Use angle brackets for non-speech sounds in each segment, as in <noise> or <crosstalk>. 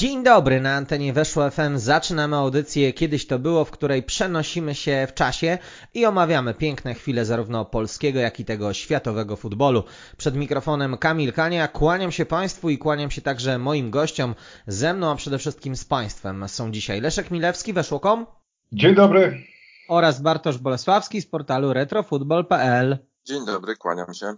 Dzień dobry, na antenie Weszło FM zaczynamy audycję Kiedyś to było, w której przenosimy się w czasie i omawiamy piękne chwile zarówno polskiego, jak i tego światowego futbolu. Przed mikrofonem Kamil Kania, kłaniam się Państwu i kłaniam się także moim gościom, ze mną, a przede wszystkim z Państwem. Są dzisiaj Leszek Milewski, Weszło.com Dzień dobry. oraz Bartosz Bolesławski z portalu retrofutbol.pl. Dzień dobry, kłaniam się.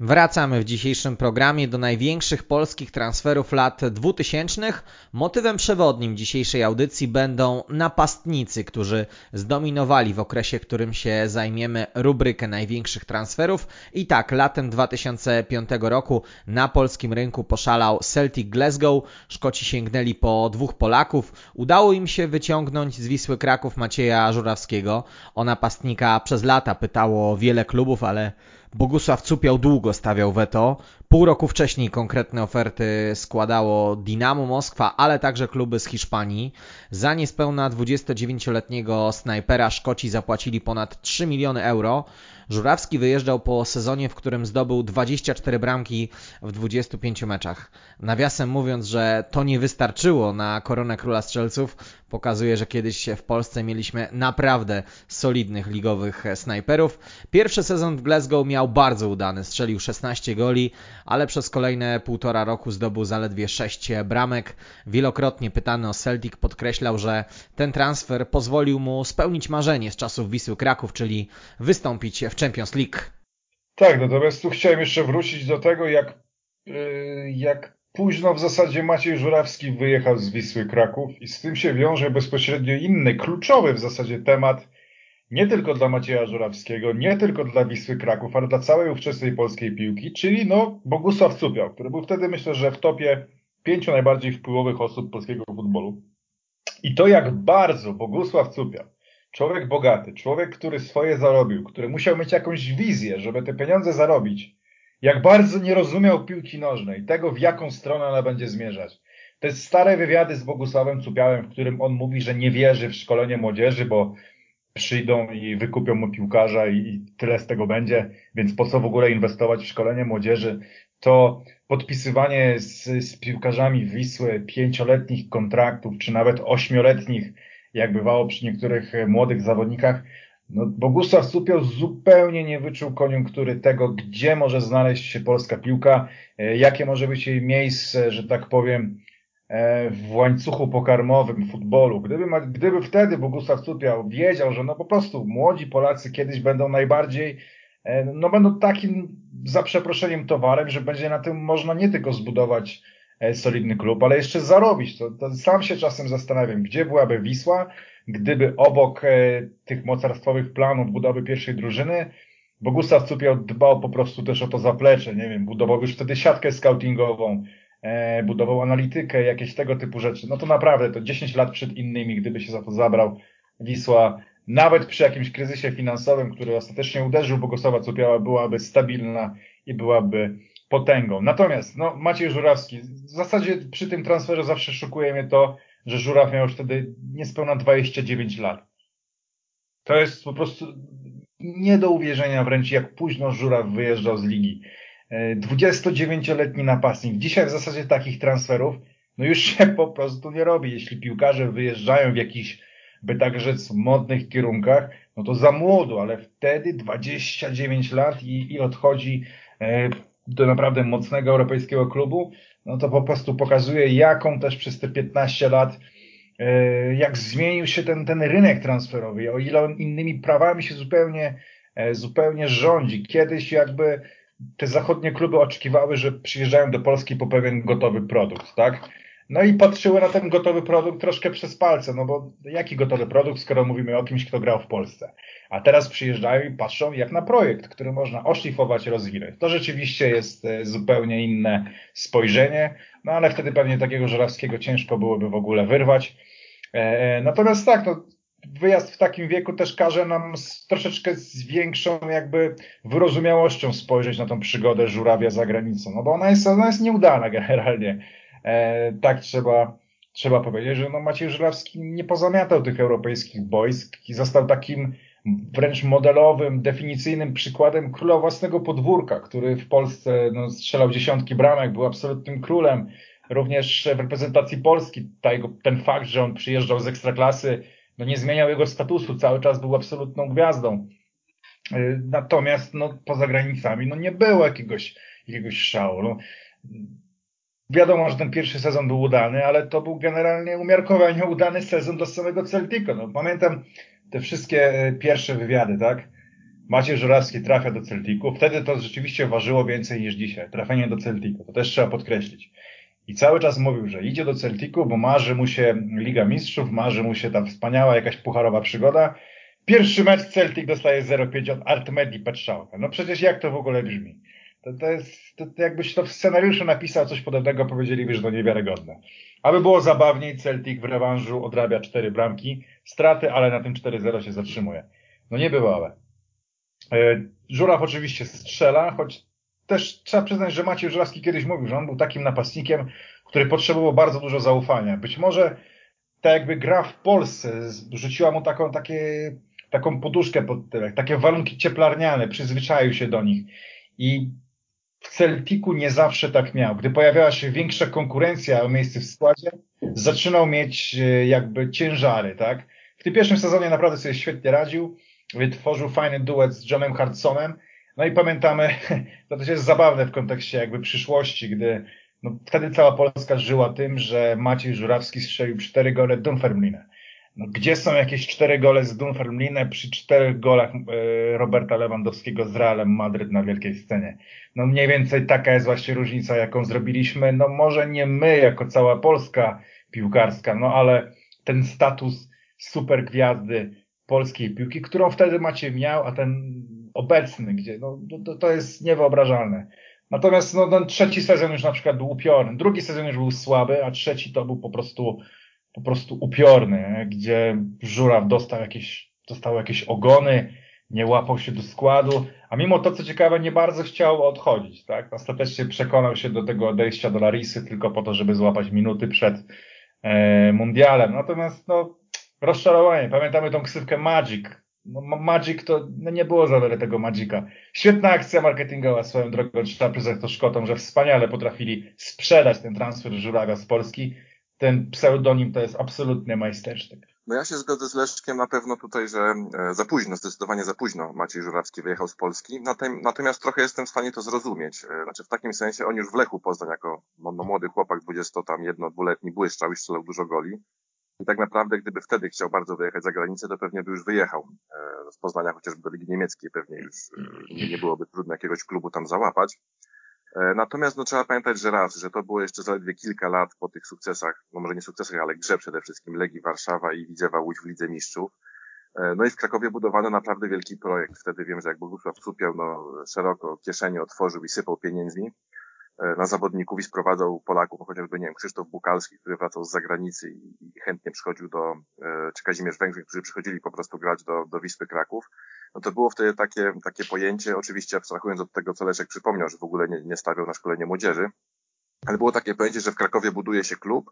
Wracamy w dzisiejszym programie do największych polskich transferów lat 2000. Motywem przewodnim dzisiejszej audycji będą napastnicy, którzy zdominowali w okresie, którym się zajmiemy rubrykę największych transferów. I tak, latem 2005 roku na polskim rynku poszalał Celtic Glasgow. Szkoci sięgnęli po dwóch Polaków. Udało im się wyciągnąć z Wisły Kraków Macieja Żurawskiego. O napastnika przez lata pytało wiele klubów, ale Bogusław Cupiał długo stawiał weto. Pół roku wcześniej konkretne oferty składało Dinamo Moskwa, ale także kluby z Hiszpanii. Za niespełna 29-letniego snajpera Szkoci zapłacili ponad 3 miliony euro. Żurawski wyjeżdżał po sezonie, w którym zdobył 24 bramki w 25 meczach. Nawiasem mówiąc, że to nie wystarczyło na koronę króla strzelców, pokazuje, że kiedyś w Polsce mieliśmy naprawdę solidnych ligowych snajperów. Pierwszy sezon w Glasgow miał bardzo udany, strzelił 16 goli, ale przez kolejne półtora roku zdobył zaledwie 6 bramek. Wielokrotnie pytany o Celtic podkreślał, że ten transfer pozwolił mu spełnić marzenie z czasów Wisły Kraków, czyli wystąpić w Champions League. Tak, natomiast tu chciałem jeszcze wrócić do tego, jak, yy, jak późno w zasadzie Maciej Żurawski wyjechał z Wisły Kraków i z tym się wiąże bezpośrednio inny, kluczowy w zasadzie temat, nie tylko dla Macieja Żurawskiego, nie tylko dla Wisły Kraków, ale dla całej ówczesnej polskiej piłki, czyli no Bogusław Cupiał, który był wtedy myślę, że w topie pięciu najbardziej wpływowych osób polskiego futbolu. I to jak bardzo Bogusław Cupiał człowiek bogaty, człowiek, który swoje zarobił, który musiał mieć jakąś wizję, żeby te pieniądze zarobić, jak bardzo nie rozumiał piłki nożnej, tego w jaką stronę ona będzie zmierzać. Te stare wywiady z Bogusławem Cupiałem, w którym on mówi, że nie wierzy w szkolenie młodzieży, bo przyjdą i wykupią mu piłkarza i tyle z tego będzie, więc po co w ogóle inwestować w szkolenie młodzieży? To podpisywanie z, z piłkarzami Wisły pięcioletnich kontraktów, czy nawet ośmioletnich, jak bywało przy niektórych młodych zawodnikach, no, Bogusław Supiał zupełnie nie wyczuł koniunktury tego, gdzie może znaleźć się polska piłka, jakie może być jej miejsce, że tak powiem, w łańcuchu pokarmowym futbolu. Gdyby, gdyby wtedy Bogusław Supiał wiedział, że no po prostu młodzi Polacy kiedyś będą najbardziej, no będą takim za przeproszeniem towarem, że będzie na tym można nie tylko zbudować solidny klub, ale jeszcze zarobić. To, to sam się czasem zastanawiam, gdzie byłaby Wisła, gdyby obok e, tych mocarstwowych planów budowy pierwszej drużyny Bogusław Cupiał dbał po prostu też o to zaplecze, nie wiem, budował już wtedy siatkę scoutingową, e, budował analitykę, jakieś tego typu rzeczy. No to naprawdę, to 10 lat przed innymi, gdyby się za to zabrał, Wisła, nawet przy jakimś kryzysie finansowym, który ostatecznie uderzył Bogusława Cupiała, byłaby stabilna i byłaby potęgą. Natomiast no, Maciej Żurawski, w zasadzie przy tym transferze zawsze szokuje mnie to, że Żuraw miał już wtedy niespełna 29 lat. To jest po prostu nie do uwierzenia wręcz, jak późno Żuraw wyjeżdżał z ligi. 29-letni napastnik. Dzisiaj w zasadzie takich transferów no już się po prostu nie robi. Jeśli piłkarze wyjeżdżają w jakichś, by tak rzec, modnych kierunkach, no to za młodo, ale wtedy 29 lat i, i odchodzi do naprawdę mocnego europejskiego klubu, no to po prostu pokazuje, jaką też przez te 15 lat, jak zmienił się ten, ten rynek transferowy, o ile on innymi prawami się zupełnie, zupełnie rządzi. Kiedyś jakby te zachodnie kluby oczekiwały, że przyjeżdżają do Polski po pewien gotowy produkt, tak? No i patrzyły na ten gotowy produkt troszkę przez palce, no bo jaki gotowy produkt, skoro mówimy o kimś, kto grał w Polsce. A teraz przyjeżdżają i patrzą jak na projekt, który można oszlifować, rozwinąć. To rzeczywiście jest e, zupełnie inne spojrzenie, no ale wtedy pewnie takiego Żurawskiego ciężko byłoby w ogóle wyrwać. E, e, natomiast tak, no, wyjazd w takim wieku też każe nam z, troszeczkę z większą jakby wyrozumiałością spojrzeć na tą przygodę żurawia za granicą, no bo ona jest, ona jest nieudana generalnie. E, tak trzeba, trzeba powiedzieć, że no Maciej Żurawski nie pozamiatał tych europejskich boisk i został takim wręcz modelowym, definicyjnym przykładem króla własnego podwórka, który w Polsce no, strzelał dziesiątki bramek, był absolutnym królem. Również w reprezentacji Polski ten fakt, że on przyjeżdżał z ekstraklasy, no nie zmieniał jego statusu, cały czas był absolutną gwiazdą. Y, natomiast no, poza granicami no, nie było jakiegoś, jakiegoś szału. No, wiadomo, że ten pierwszy sezon był udany, ale to był generalnie umiarkowanie udany sezon do samego Celtico. No, pamiętam te wszystkie y, pierwsze wywiady, tak? Maciej Żurawski trafia do Celticu. Wtedy to rzeczywiście ważyło więcej niż dzisiaj. Trafienie do Celticu. To też trzeba podkreślić. I cały czas mówił, że idzie do Celticu, bo marzy mu się Liga Mistrzów, marzy mu się ta wspaniała jakaś pucharowa przygoda. Pierwszy mecz Celtic dostaje 0-5 od Artmedi Petrzałka. No przecież jak to w ogóle brzmi? To, to jest, to, to jakbyś to w scenariuszu napisał coś podobnego, powiedzieliby, że to niewiarygodne. Aby było zabawniej, Celtic w rewanżu odrabia cztery bramki, straty, ale na tym 4-0 się zatrzymuje. No nie bywałe. E, Żuraw oczywiście strzela, choć też trzeba przyznać, że Maciej Żurawski kiedyś mówił, że on był takim napastnikiem, który potrzebował bardzo dużo zaufania. Być może tak jakby gra w Polsce rzuciła mu taką, takie, taką poduszkę pod tyłek, takie warunki cieplarniane, przyzwyczaił się do nich. I w Celtiku nie zawsze tak miał. Gdy pojawiała się większa konkurencja o miejsce w składzie, zaczynał mieć e, jakby ciężary, tak? W tym pierwszym sezonie naprawdę sobie świetnie radził. Wytworzył fajny duet z Johnem Hardsonem, no i pamiętamy, <laughs> to też jest zabawne w kontekście jakby przyszłości, gdy no, wtedy cała Polska żyła tym, że Maciej Żurawski strzelił cztery gole Dunfermline. No, gdzie są jakieś cztery gole z Dunfermline przy czterech golach e, Roberta Lewandowskiego z Realem Madryt na wielkiej scenie? No mniej więcej taka jest właśnie różnica, jaką zrobiliśmy. No może nie my jako cała Polska piłkarska, no ale ten status super gwiazdy polskiej piłki, którą wtedy Maciej miał, a ten obecny, gdzie no, to, to jest niewyobrażalne. Natomiast no, ten trzeci sezon już na przykład był upiorny, drugi sezon już był słaby, a trzeci to był po prostu, po prostu upiorny, gdzie Żuraw dostał jakieś, dostał jakieś ogony, nie łapał się do składu, a mimo to, co ciekawe, nie bardzo chciał odchodzić, tak? Ostatecznie przekonał się do tego odejścia do Larisy tylko po to, żeby złapać minuty przed e, mundialem. Natomiast, no, rozczarowanie. Pamiętamy tą ksywkę Magic, no, Magic to no nie było za wiele tego Magica. Świetna akcja marketingowa swoją drogą, trzeba przyznać to Szkotom, że wspaniale potrafili sprzedać ten transfer Żuraga z Polski. Ten pseudonim to jest absolutny majstersztyk. No ja się zgodzę z Leszkiem na pewno tutaj, że e, za późno, zdecydowanie za późno Maciej Żurawski wyjechał z Polski. Natomiast trochę jestem w stanie to zrozumieć. E, znaczy w takim sensie on już w Lechu Poznań jako no, no młody chłopak, 20 tam jedno, dwuletni błyszczał i strzelał dużo goli. I tak naprawdę, gdyby wtedy chciał bardzo wyjechać za granicę, to pewnie by już wyjechał e, z Poznania, chociażby do Ligi Niemieckiej pewnie już nie byłoby trudno jakiegoś klubu tam załapać. E, natomiast no, trzeba pamiętać, że raz, że to było jeszcze zaledwie kilka lat po tych sukcesach, no może nie sukcesach, ale grze przede wszystkim Legii Warszawa i Widzewa Łódź w Lidze Mistrzów. No i w Krakowie budowano naprawdę wielki projekt. Wtedy wiem, że jak Bogusław Cupiał no, szeroko kieszenie otworzył i sypał pieniędzmi, E, na zawodników i sprowadzał Polaków, chociażby, nie wiem, Krzysztof Bukalski, który wracał z zagranicy i, chętnie przychodził do, e, czy Kazimierz Węgrzech, którzy przychodzili po prostu grać do, do Wispy Kraków, no to było wtedy takie, takie pojęcie, oczywiście abstrahując od tego, co Leszek przypomniał, że w ogóle nie, nie stawiał na szkolenie młodzieży, ale było takie pojęcie, że w Krakowie buduje się klub,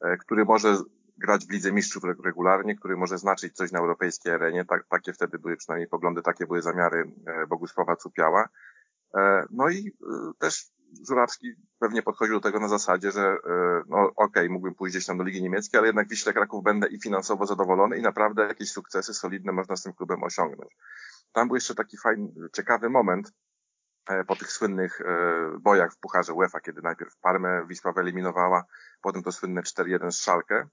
e, który może grać w Lidze Mistrzów regularnie, który może znaczyć coś na europejskiej arenie. Tak, takie wtedy były przynajmniej poglądy, takie były zamiary Bogusława Cupiała. No i też Żurawski pewnie podchodził do tego na zasadzie, że e, no okej, okay, mógłbym pójść gdzieś tam do Ligi Niemieckiej, ale jednak Wiśle Kraków będę i finansowo zadowolony i naprawdę jakieś sukcesy solidne można z tym klubem osiągnąć. Tam był jeszcze taki fajny, ciekawy moment e, po tych słynnych e, bojach w Pucharze UEFA, kiedy najpierw Parmę Wisła wyeliminowała, potem to słynne 4-1 z Szalkę,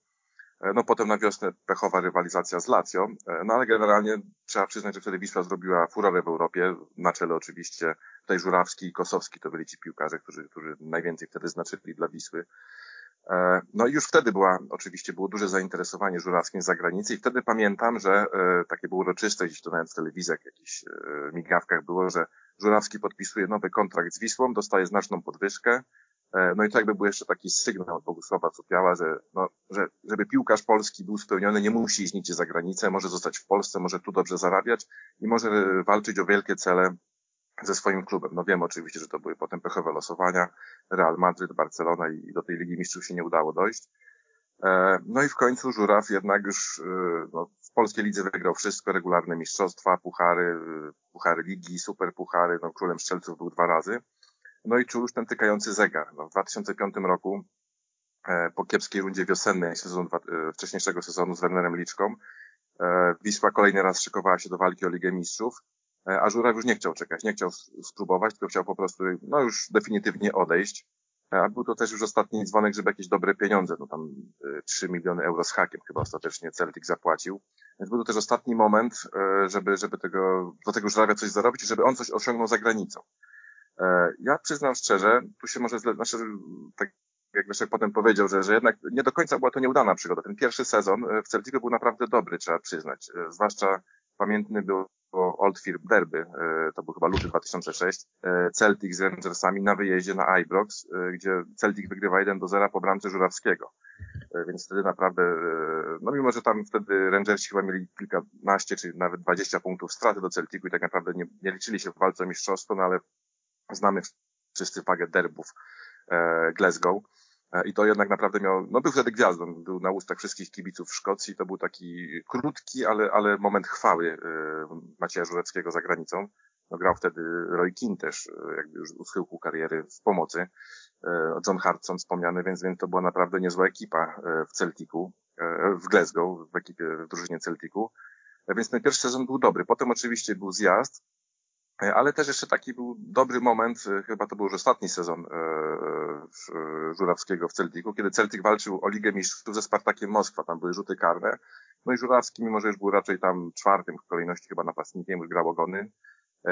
no potem na wiosnę pechowa rywalizacja z Lazio, e, no ale generalnie trzeba przyznać, że wtedy Wisła zrobiła furorę w Europie, na czele oczywiście tutaj Żurawski i Kosowski to byli ci piłkarze, którzy, którzy najwięcej wtedy znaczyli dla Wisły. E, no i już wtedy była, oczywiście było duże zainteresowanie żurawskim z zagranicy i wtedy pamiętam, że e, takie było uroczyste, gdzieś to nawet w telewizjach, jakichś e, migawkach było, że Żurawski podpisuje nowy kontrakt z Wisłą, dostaje znaczną podwyżkę, no i to jakby był jeszcze taki sygnał od Bogusława Cupiała, że, no, że żeby piłkarz polski był spełniony, nie musi iść nigdzie za granicę, może zostać w Polsce, może tu dobrze zarabiać i może walczyć o wielkie cele ze swoim klubem. No wiem oczywiście, że to były potem pechowe losowania, Real Madryt, Barcelona i do tej Ligi Mistrzów się nie udało dojść. E, no i w końcu Żuraw jednak już e, no, w polskiej lidze wygrał wszystko, regularne mistrzostwa, puchary, e, puchary ligi, super puchary, no królem strzelców był dwa razy. No i czuł już ten tykający zegar. No, w 2005 roku po kiepskiej rundzie wiosennej sezonu, wcześniejszego sezonu z Wernerem Liczką, Wisła kolejny raz szykowała się do walki o Ligę Mistrzów. E, a Żuraw już nie chciał czekać, nie chciał spróbować, tylko chciał po prostu, no już definitywnie odejść. E, a był to też już ostatni dzwonek, żeby jakieś dobre pieniądze, no tam 3 e, miliony euro z hakiem chyba ostatecznie Celtic zapłacił. Więc był to też ostatni moment, żeby, żeby tego, do tego Żurawia coś zarobić żeby on coś osiągnął za granicą. Ja przyznam szczerze, tu się może, znaczy, tak jak Leszek potem powiedział, że, że jednak nie do końca była to nieudana przygoda. Ten pierwszy sezon w Celticu był naprawdę dobry, trzeba przyznać. Zwłaszcza pamiętny był Old Firm Derby, e, to był chyba luty 2006, e, Celtic z Rangersami na wyjeździe na Ibrox, e, gdzie Celtic wygrywa 1 do 0 po bramce Żurawskiego. Więc wtedy naprawdę, no mimo, że tam wtedy Rangersi chyba mieli kilkanaście, czy nawet 20 punktów straty do Celticu i tak naprawdę nie, nie liczyli się w walce o mistrzostwo, no ale znamy wszyscy wagę derbów Glasgow. E, I to jednak naprawdę miał, no był wtedy gwiazdą, był na ustach wszystkich kibiców w Szkocji. To był taki krótki, ale, ale moment chwały e, Macieja Żureckiego za granicą. No, grał wtedy Roy Keane też, e, jakby już u schyłku kariery w pomocy. John Hartson wspomniany, więc, więc to była naprawdę niezła ekipa w Celticu, w Glasgow, w ekipie, w drużynie Celticu. Więc ten pierwszy sezon był dobry. Potem oczywiście był zjazd, E, ale też jeszcze taki był dobry moment, e, chyba to był już ostatni sezon e, Żurawskiego w Celticu, kiedy Celtic walczył o Ligę Mistrzów ze Spartakiem Moskwa, tam były rzuty karne, no i Żurawski, mimo że już był raczej tam czwartym w kolejności chyba napastnikiem, już grał ogony,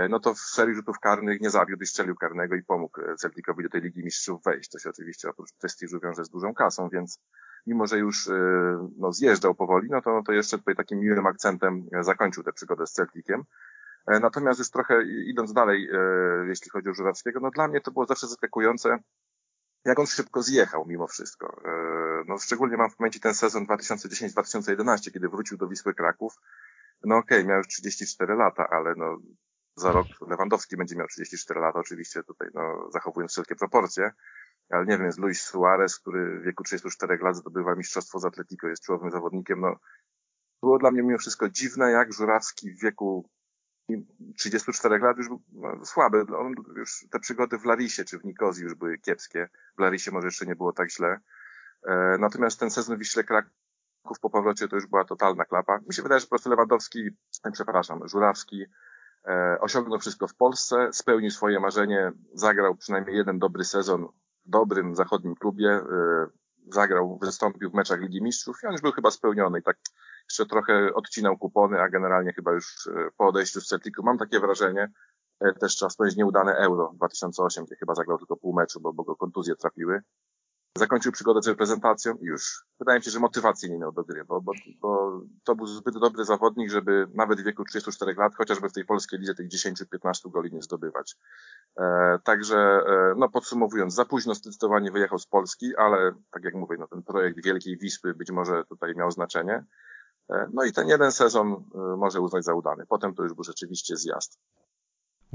no to w serii rzutów karnych nie zawiódł i strzelił karnego i pomógł Celticowi do tej Ligi Mistrzów wejść. To się oczywiście oprócz prestiżu wiąże z dużą kasą, więc mimo, że już no, zjeżdżał powoli, no to, to jeszcze tutaj takim miłym akcentem zakończył tę przygodę z Celticiem. E, natomiast już trochę idąc dalej, e, jeśli chodzi o Żurawskiego, no dla mnie to było zawsze zaskakujące, jak on szybko zjechał mimo wszystko. E, no szczególnie mam w pamięci ten sezon 2010-2011, kiedy wrócił do Wisły Kraków. No okej, okay, miał już 34 lata, ale no za rok Lewandowski będzie miał 34 lata, oczywiście tutaj no, zachowując wszelkie proporcje, ale nie wiem, jest Luis Suarez, który w wieku 34 lat zdobywa mistrzostwo z Atletico, jest czołowym zawodnikiem, no było dla mnie mimo wszystko dziwne, jak Żurawski w wieku 34 lat już był no, słaby. On już te przygody w Larisie czy w Nikozji już były kiepskie. W Larisie może jeszcze nie było tak źle. E, natomiast ten sezon Wiśle Kraków po powrocie to już była totalna klapa. Mi się wydaje, że po prostu Lewandowski, przepraszam, Żurawski e, osiągnął wszystko w Polsce, spełnił swoje marzenie, zagrał przynajmniej jeden dobry sezon w dobrym zachodnim klubie, e, zagrał, wystąpił w meczach Ligi Mistrzów i on już był chyba spełniony i tak jeszcze trochę odcinał kupony, a generalnie chyba już e, po odejściu z Celticu mam takie wrażenie, e, też trzeba wspomnieć nieudane Euro 2008, gdzie chyba zagrał tylko pół meczu, bo, bo go kontuzje trafiły. Zakończył przygodę z reprezentacją i już. Wydaje mi się, że motywacji nie miał do gry, bo, bo, bo to był zbyt dobry zawodnik, żeby nawet w wieku 34 lat, chociażby w tej polskiej lidze tych 10-15 goli nie zdobywać. E, także, e, no podsumowując, za późno zdecydowanie wyjechał z Polski, ale tak jak mówię, no ten projekt Wielkiej Wispy być może tutaj miał znaczenie. E, no i ten jeden sezon e, może uznać za udany. Potem to już był rzeczywiście zjazd.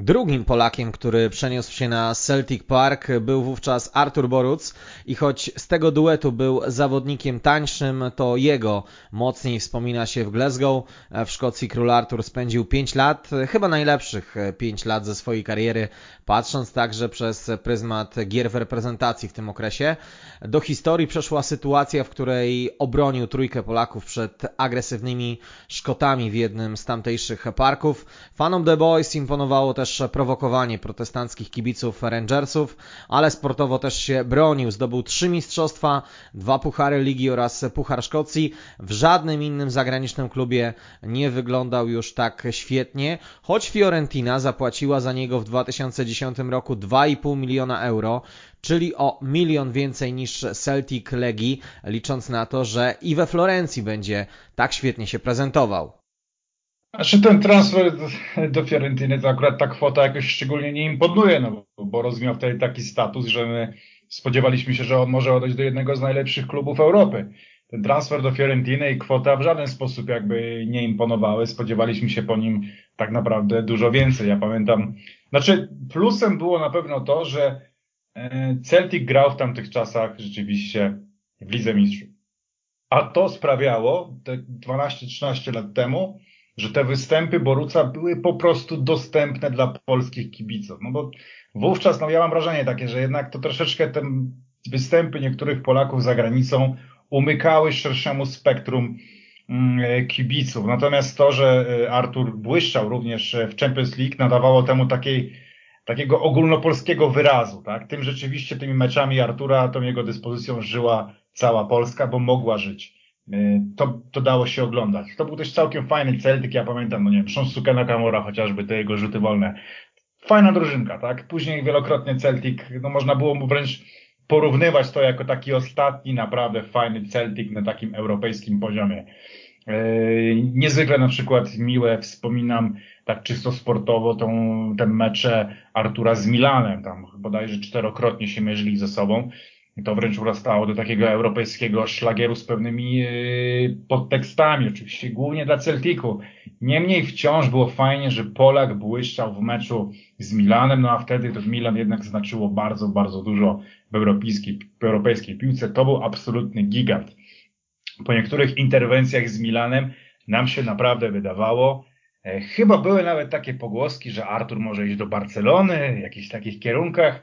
Drugim Polakiem, który przeniósł się na Celtic Park był wówczas Artur Boruc i choć z tego duetu był zawodnikiem tańszym, to jego mocniej wspomina się w Glasgow. W Szkocji król Artur spędził 5 lat, chyba najlepszych 5 lat ze swojej kariery, patrząc także przez pryzmat gier w reprezentacji w tym okresie. Do historii przeszła sytuacja, w której obronił trójkę Polaków przed agresywnymi Szkotami w jednym z tamtejszych parków. Fanom The Boys imponowało też też prowokowanie protestanckich kibiców Rangersów, ale sportowo też się bronił. Zdobył trzy mistrzostwa, dwa puchary ligi oraz puchar Szkocji. W żadnym innym zagranicznym klubie nie wyglądał już tak świetnie, choć Fiorentina zapłaciła za niego w 2010 roku 2,5 miliona euro, czyli o milion więcej niż Celtic Legii, licząc na to, że i we Florencji będzie tak świetnie się prezentował. Znaczy ten transfer do Fiorentiny to akurat ta kwota jakoś szczególnie nie imponuje, no bo rozmiał wtedy taki status, że my spodziewaliśmy się, że on może odejść do jednego z najlepszych klubów Europy. Ten transfer do Fiorentiny i kwota w żaden sposób jakby nie imponowały. Spodziewaliśmy się po nim tak naprawdę dużo więcej. Ja pamiętam, znaczy plusem było na pewno to, że e, Celtic grał w tamtych czasach rzeczywiście w Lidze Mistrzów. A to sprawiało, te 12-13 lat temu, że te występy Boruca były po prostu dostępne dla polskich kibiców. No bo wówczas, no ja mam wrażenie takie, że jednak to troszeczkę te występy niektórych Polaków za granicą umykały szerszemu spektrum mm, kibiców. Natomiast to, że e, Artur błyszczał również w Champions League, nadawało temu takiej, takiego ogólnopolskiego wyrazu. Tak? Tym rzeczywiście, tymi meczami Artura, tą jego dyspozycją żyła cała Polska, bo mogła żyć. E, to, to dało się oglądać. To był też całkiem fajny Celtic, ja pamiętam, no nie wiem, Shonsuke Nakamura chociażby, te jego rzuty wolne. Fajna drużynka, tak? Później wielokrotnie Celtic, no można było mu wręcz porównywać to jako taki ostatni naprawdę fajny Celtic na takim europejskim poziomie. E, niezwykle na przykład miłe wspominam tak czysto sportowo tą, ten mecze Artura z Milanem, tam bodajże czterokrotnie się mierzyli ze sobą to wręcz urastało do takiego europejskiego szlagieru z pewnymi yy, podtekstami, oczywiście głównie dla Celticu. Niemniej wciąż było fajnie, że Polak błyszczał w meczu z Milanem, no a wtedy to Milan jednak znaczyło bardzo, bardzo dużo w europejskiej, w europejskiej piłce. To był absolutny gigant. Po niektórych interwencjach z Milanem nam się naprawdę wydawało, e, chyba były nawet takie pogłoski, że Artur może iść do Barcelony, w jakichś takich kierunkach.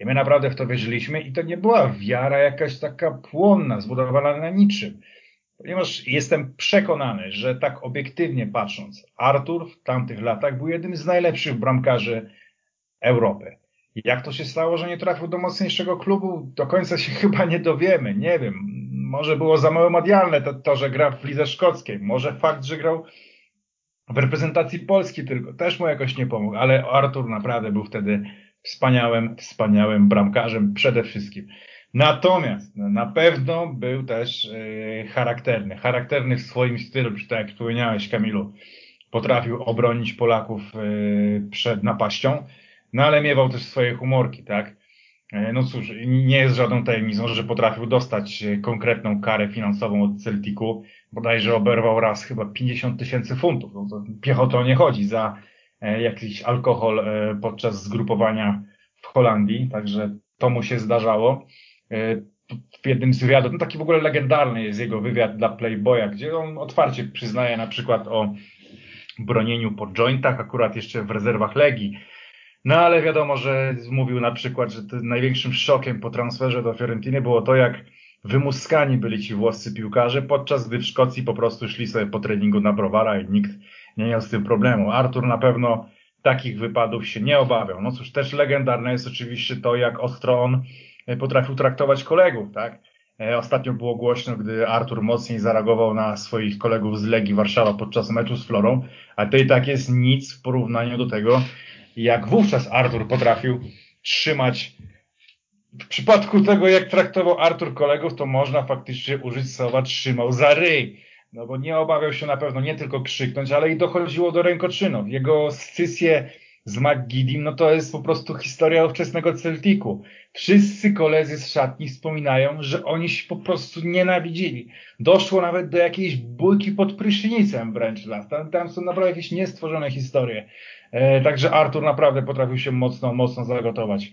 I my naprawdę w to wierzyliśmy i to nie była wiara jakaś taka płonna, zbudowana na niczym. Ponieważ jestem przekonany, że tak obiektywnie patrząc, Artur w tamtych latach był jednym z najlepszych bramkarzy Europy. Jak to się stało, że nie trafił do mocniejszego klubu, do końca się <laughs> chyba nie dowiemy. Nie wiem. Może było za mało medialne to, to że gra w lidze szkockiej. Może fakt, że grał w reprezentacji Polski tylko też mu jakoś nie pomógł. Ale Artur naprawdę był wtedy wspaniałym, wspaniałym bramkarzem przede wszystkim. Natomiast no, na pewno był też yy, charakterny. Charakterny w swoim stylu, tak jak wspomniałeś Kamilu, potrafił obronić Polaków yy, przed napaścią, no ale miewał też swoje humorki, tak? Yy, no cóż, nie jest żadną tajemnicą, że potrafił dostać konkretną karę finansową od Celticu. Bodajże oberwał raz chyba 50 tysięcy funtów. No to piechotą nie chodzi za E, jakiś alkohol e, podczas zgrupowania w Holandii, także to mu się zdarzało. E, w jednym z wywiadów, no taki w ogóle legendarny jest jego wywiad dla Playboya, gdzie on otwarcie przyznaje na przykład o bronieniu po jointach, akurat jeszcze w rezerwach Legii. No ale wiadomo, że mówił na przykład, że największym szokiem po transferze do Fiorentiny było to, jak wymuskani byli ci włoscy piłkarze, podczas gdy w Szkocji po prostu szli sobie po treningu na browara i nikt nie miał z tym problemu. Artur na pewno takich wypadów się nie obawiał. No cóż, też legendarne jest oczywiście to, jak ostro on e, potrafił traktować kolegów, tak? E, ostatnio było głośno, gdy Artur mocniej zareagował na swoich kolegów z Legii Warszawa podczas meczu z Florą, a to i tak jest nic w porównaniu do tego, jak wówczas Artur potrafił trzymać w przypadku tego, jak traktował Artur kolegów, to można faktycznie użyć słowa trzymał za ryj. No bo nie obawiał się na pewno nie tylko krzyknąć, ale i dochodziło do rękoczynów. Jego scysje z McGidim, no to jest po prostu historia ówczesnego Celtiku. Wszyscy koledzy z szatni wspominają, że oni się po prostu nienawidzili. Doszło nawet do jakiejś bójki pod prysznicem wręcz. Tam, tam są naprawdę jakieś niestworzone historie. E, także Artur naprawdę potrafił się mocno, mocno zagotować.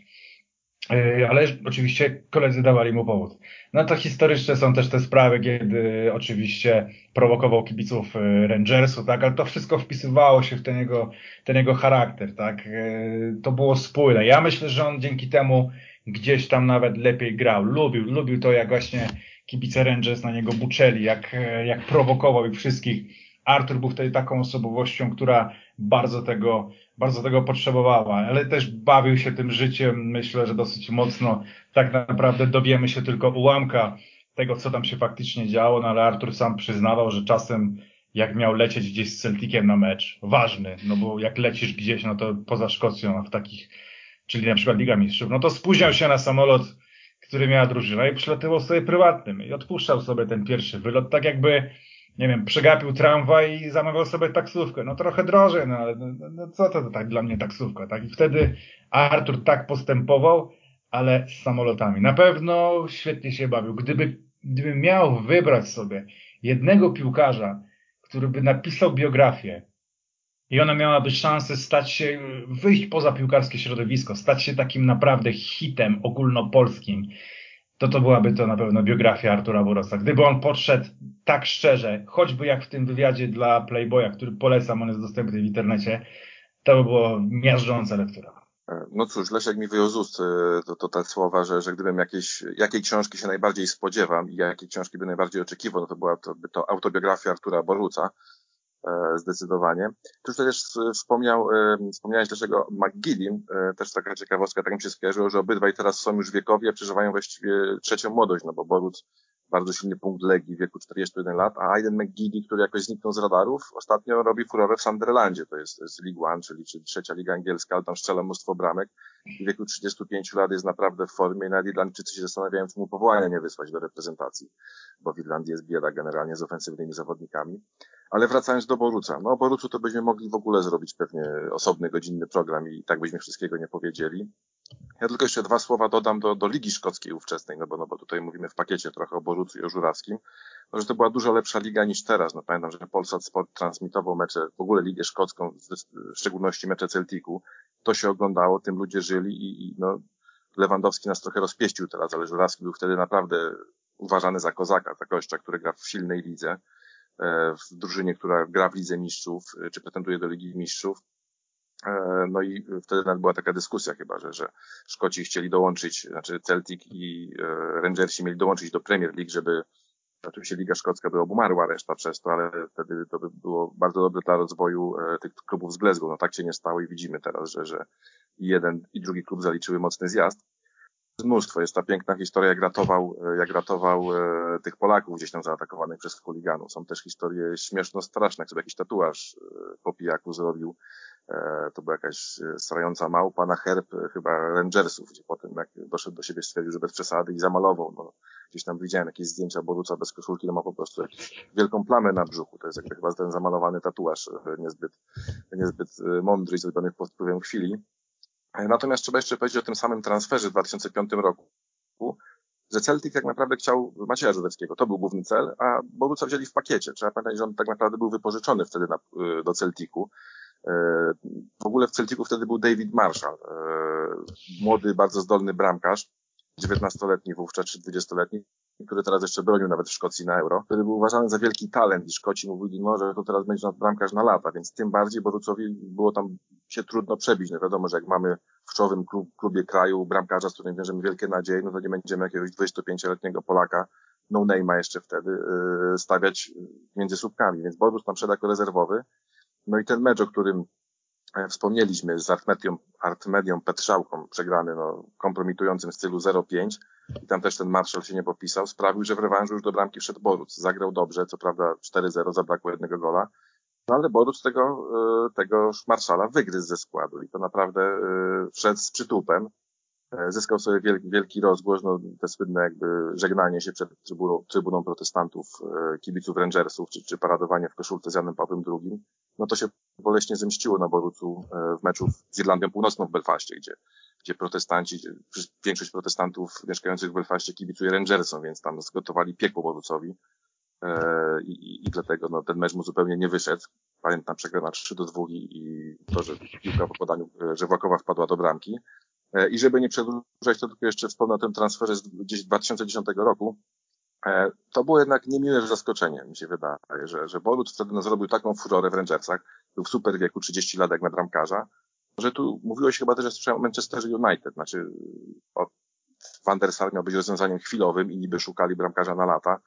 E, ale oczywiście koledzy dawali mu powód. No to historyczne są też te sprawy, kiedy oczywiście prowokował kibiców e, Rangersu, tak, ale to wszystko wpisywało się w ten jego, ten jego charakter, tak. E, to było spójne. Ja myślę, że on dzięki temu gdzieś tam nawet lepiej grał. Lubił, lubił to, jak właśnie kibice Rangers na niego buczeli, jak, jak prowokował ich wszystkich. Arthur był wtedy taką osobowością, która bardzo tego bardzo tego potrzebowała, ale też bawił się tym życiem, myślę, że dosyć mocno. Tak naprawdę dowiemy się tylko ułamka tego, co tam się faktycznie działo, no ale Artur sam przyznawał, że czasem jak miał lecieć gdzieś z Celticiem na mecz, ważny, no bo jak lecisz gdzieś, no to poza Szkocją, a w takich, czyli na przykład Liga Mistrzów, no to spóźniał się na samolot, który miała drużyna i przylatywał sobie prywatnym i odpuszczał sobie ten pierwszy wylot, tak jakby nie wiem, przegapił tramwaj i zamawiał sobie taksówkę. No trochę drożej, no ale no, no, no co to, tak dla mnie taksówka, tak? I wtedy Artur tak postępował, ale z samolotami. Na pewno świetnie się bawił. Gdyby, gdyby miał wybrać sobie jednego piłkarza, który by napisał biografię i ona miałaby szansę stać się, wyjść poza piłkarskie środowisko, stać się takim naprawdę hitem ogólnopolskim, to to byłaby to na pewno biografia Artura Borosa. Gdyby on podszedł tak szczerze, choćby jak w tym wywiadzie dla Playboya, który polecam, on jest dostępny w internecie, to by było miażdżąca lektura. No cóż, Leszek mi wyjął z ust e, to, to te słowa, że, że gdybym jakieś, jakiej książki się najbardziej spodziewam i jakiej książki by najbardziej oczekiwał, no to była to, to autobiografia Artura Boruca, e, zdecydowanie. Tu już też wspomniał, e, wspomniałeś dlaczego McGillin, też taka ciekawostka, tak mi się skojarzyło, że obydwaj teraz są już wiekowi, a przeżywają właściwie trzecią młodość, no bo Boruc bardzo silny punkt Legii w wieku 41 lat, a Aiden McGiddy, który jakoś zniknął z radarów, ostatnio robi furorę w Sunderlandzie, to jest, jest League One, czyli, czyli trzecia liga angielska, ale tam strzela mnóstwo bramek. W wieku 35 lat jest naprawdę w formie i nawet Irlandczycy się zastanawiają, czy mu powołania nie wysłać do reprezentacji, bo w Irlandii jest bieda generalnie z ofensywnymi zawodnikami. Ale wracając do Boruca, no o Borucu to byśmy mogli w ogóle zrobić pewnie osobny, godzinny program i tak byśmy wszystkiego nie powiedzieli. Ja tylko jeszcze dwa słowa dodam do, do Ligi Szkockiej ówczesnej, no bo, no bo tutaj mówimy w pakiecie trochę o Borucu i o Żurawskim, no, że to była dużo lepsza liga niż teraz. No pamiętam, że Polsat Sport transmitował mecze, w ogóle Ligę Szkocką, w szczególności mecze Celticu. To się oglądało, tym ludzie żyli i, i no, Lewandowski nas trochę rozpieścił teraz, ale Żurawski był wtedy naprawdę uważany za kozaka, za gościa, który gra w silnej lidze, w drużynie, która gra w Lidze Mistrzów, e, czy pretenduje do Ligi Mistrzów. E, no i wtedy nawet była taka dyskusja chyba, że, że Szkoci chcieli dołączyć, znaczy Celtic i e, Rangersi mieli dołączyć do Premier League, żeby oczywiście Liga Szkocka by obumarła reszta przez to, ale wtedy to by było bardzo dobre dla rozwoju e, tych klubów z Glasgow. No tak się nie stało i widzimy teraz, że, że jeden i drugi klub zaliczyły mocny zjazd. Mnóstwo. Jest ta piękna historia, jak ratował, jak ratował tych Polaków gdzieś tam zaatakowanych przez chuliganów. Są też historie śmieszno straszne, jak sobie jakiś tatuaż po pijaku zrobił E, to była jakaś e, strająca małpa na herb e, chyba Rangersów, gdzie potem jak doszedł do siebie stwierdził, że bez przesady i zamalował. No, gdzieś tam widziałem jakieś zdjęcia Boruca bez koszulki, no ma po prostu jakąś wielką plamę na brzuchu. To jest jakby chyba ten zamalowany tatuaż niezbyt, niezbyt mądry i zrobiony pod wpływem chwili. Natomiast trzeba jeszcze powiedzieć o tym samym transferze w 2005 roku, że Celtic tak naprawdę chciał Macieja Żurewskiego, to był główny cel, a Boruca wzięli w pakiecie. Trzeba pamiętać, że on tak naprawdę był wypożyczony wtedy na, do Celticu. E, w ogóle w Celticu wtedy był David Marshall, e, młody, bardzo zdolny bramkarz, 19-letni wówczas, czy 20-letni, który teraz jeszcze bronił nawet w Szkocji na Euro, który był uważany za wielki talent i Szkoci mówili, no, że to teraz będzie bramkarz na lata, więc tym bardziej Borucowi było tam się trudno przebić. No wiadomo, że jak mamy w czołowym klub, klubie kraju bramkarza, z którym wiążemy wielkie nadzieje, no to nie będziemy jakiegoś 25-letniego Polaka, no name'a jeszcze wtedy, yy, stawiać między słupkami, więc Borus tam szedł jako rezerwowy, no i ten mecz, o którym e, wspomnieliśmy z Artmedią, Artmedią Petrzałką, przegrany no, kompromitującym stylu 0-5 i tam też ten Marshall się nie popisał, sprawił, że w rewanżu już do bramki wszedł Boruc. Zagrał dobrze, co prawda 4-0, zabrakło jednego gola, no ale Boruc tego, e, tego Marszala wygryzł ze składu i to naprawdę e, wszedł z przytupem. E, zyskał sobie wielki, wielki rozgłos, no, te słynne jakby żegnanie się przed trybuną, trybuną protestantów, e, kibiców Rangersów, czy, czy paradowanie w koszulce z Janem Pawłem II, no to się boleśnie zemściło na Borucu e, w meczu z Irlandią Północną w Belfaście, gdzie, gdzie protestanci, większość protestantów mieszkających w Belfaście kibicuje Rangersom, więc tam zgotowali piekło Borucowi i, i, i dlatego no, ten mecz mu zupełnie nie wyszedł. Pamiętam przegrana 3 do 2 i, i to, że piłka w podaniu, że Włakowa wpadła do bramki. E, I żeby nie przedłużać, to tylko jeszcze wspomnę o tym transferze z 2010 roku. E, to było jednak niemiłe zaskoczenie, mi się wydaje, że, że Bolut wtedy no, zrobił taką furorę w Rangersach, był w super wieku, 30 lat jak na bramkarza, że tu mówiło się chyba też, że o Manchester United, znaczy o, Van der Sar miał być rozwiązaniem chwilowym i niby szukali bramkarza na lata,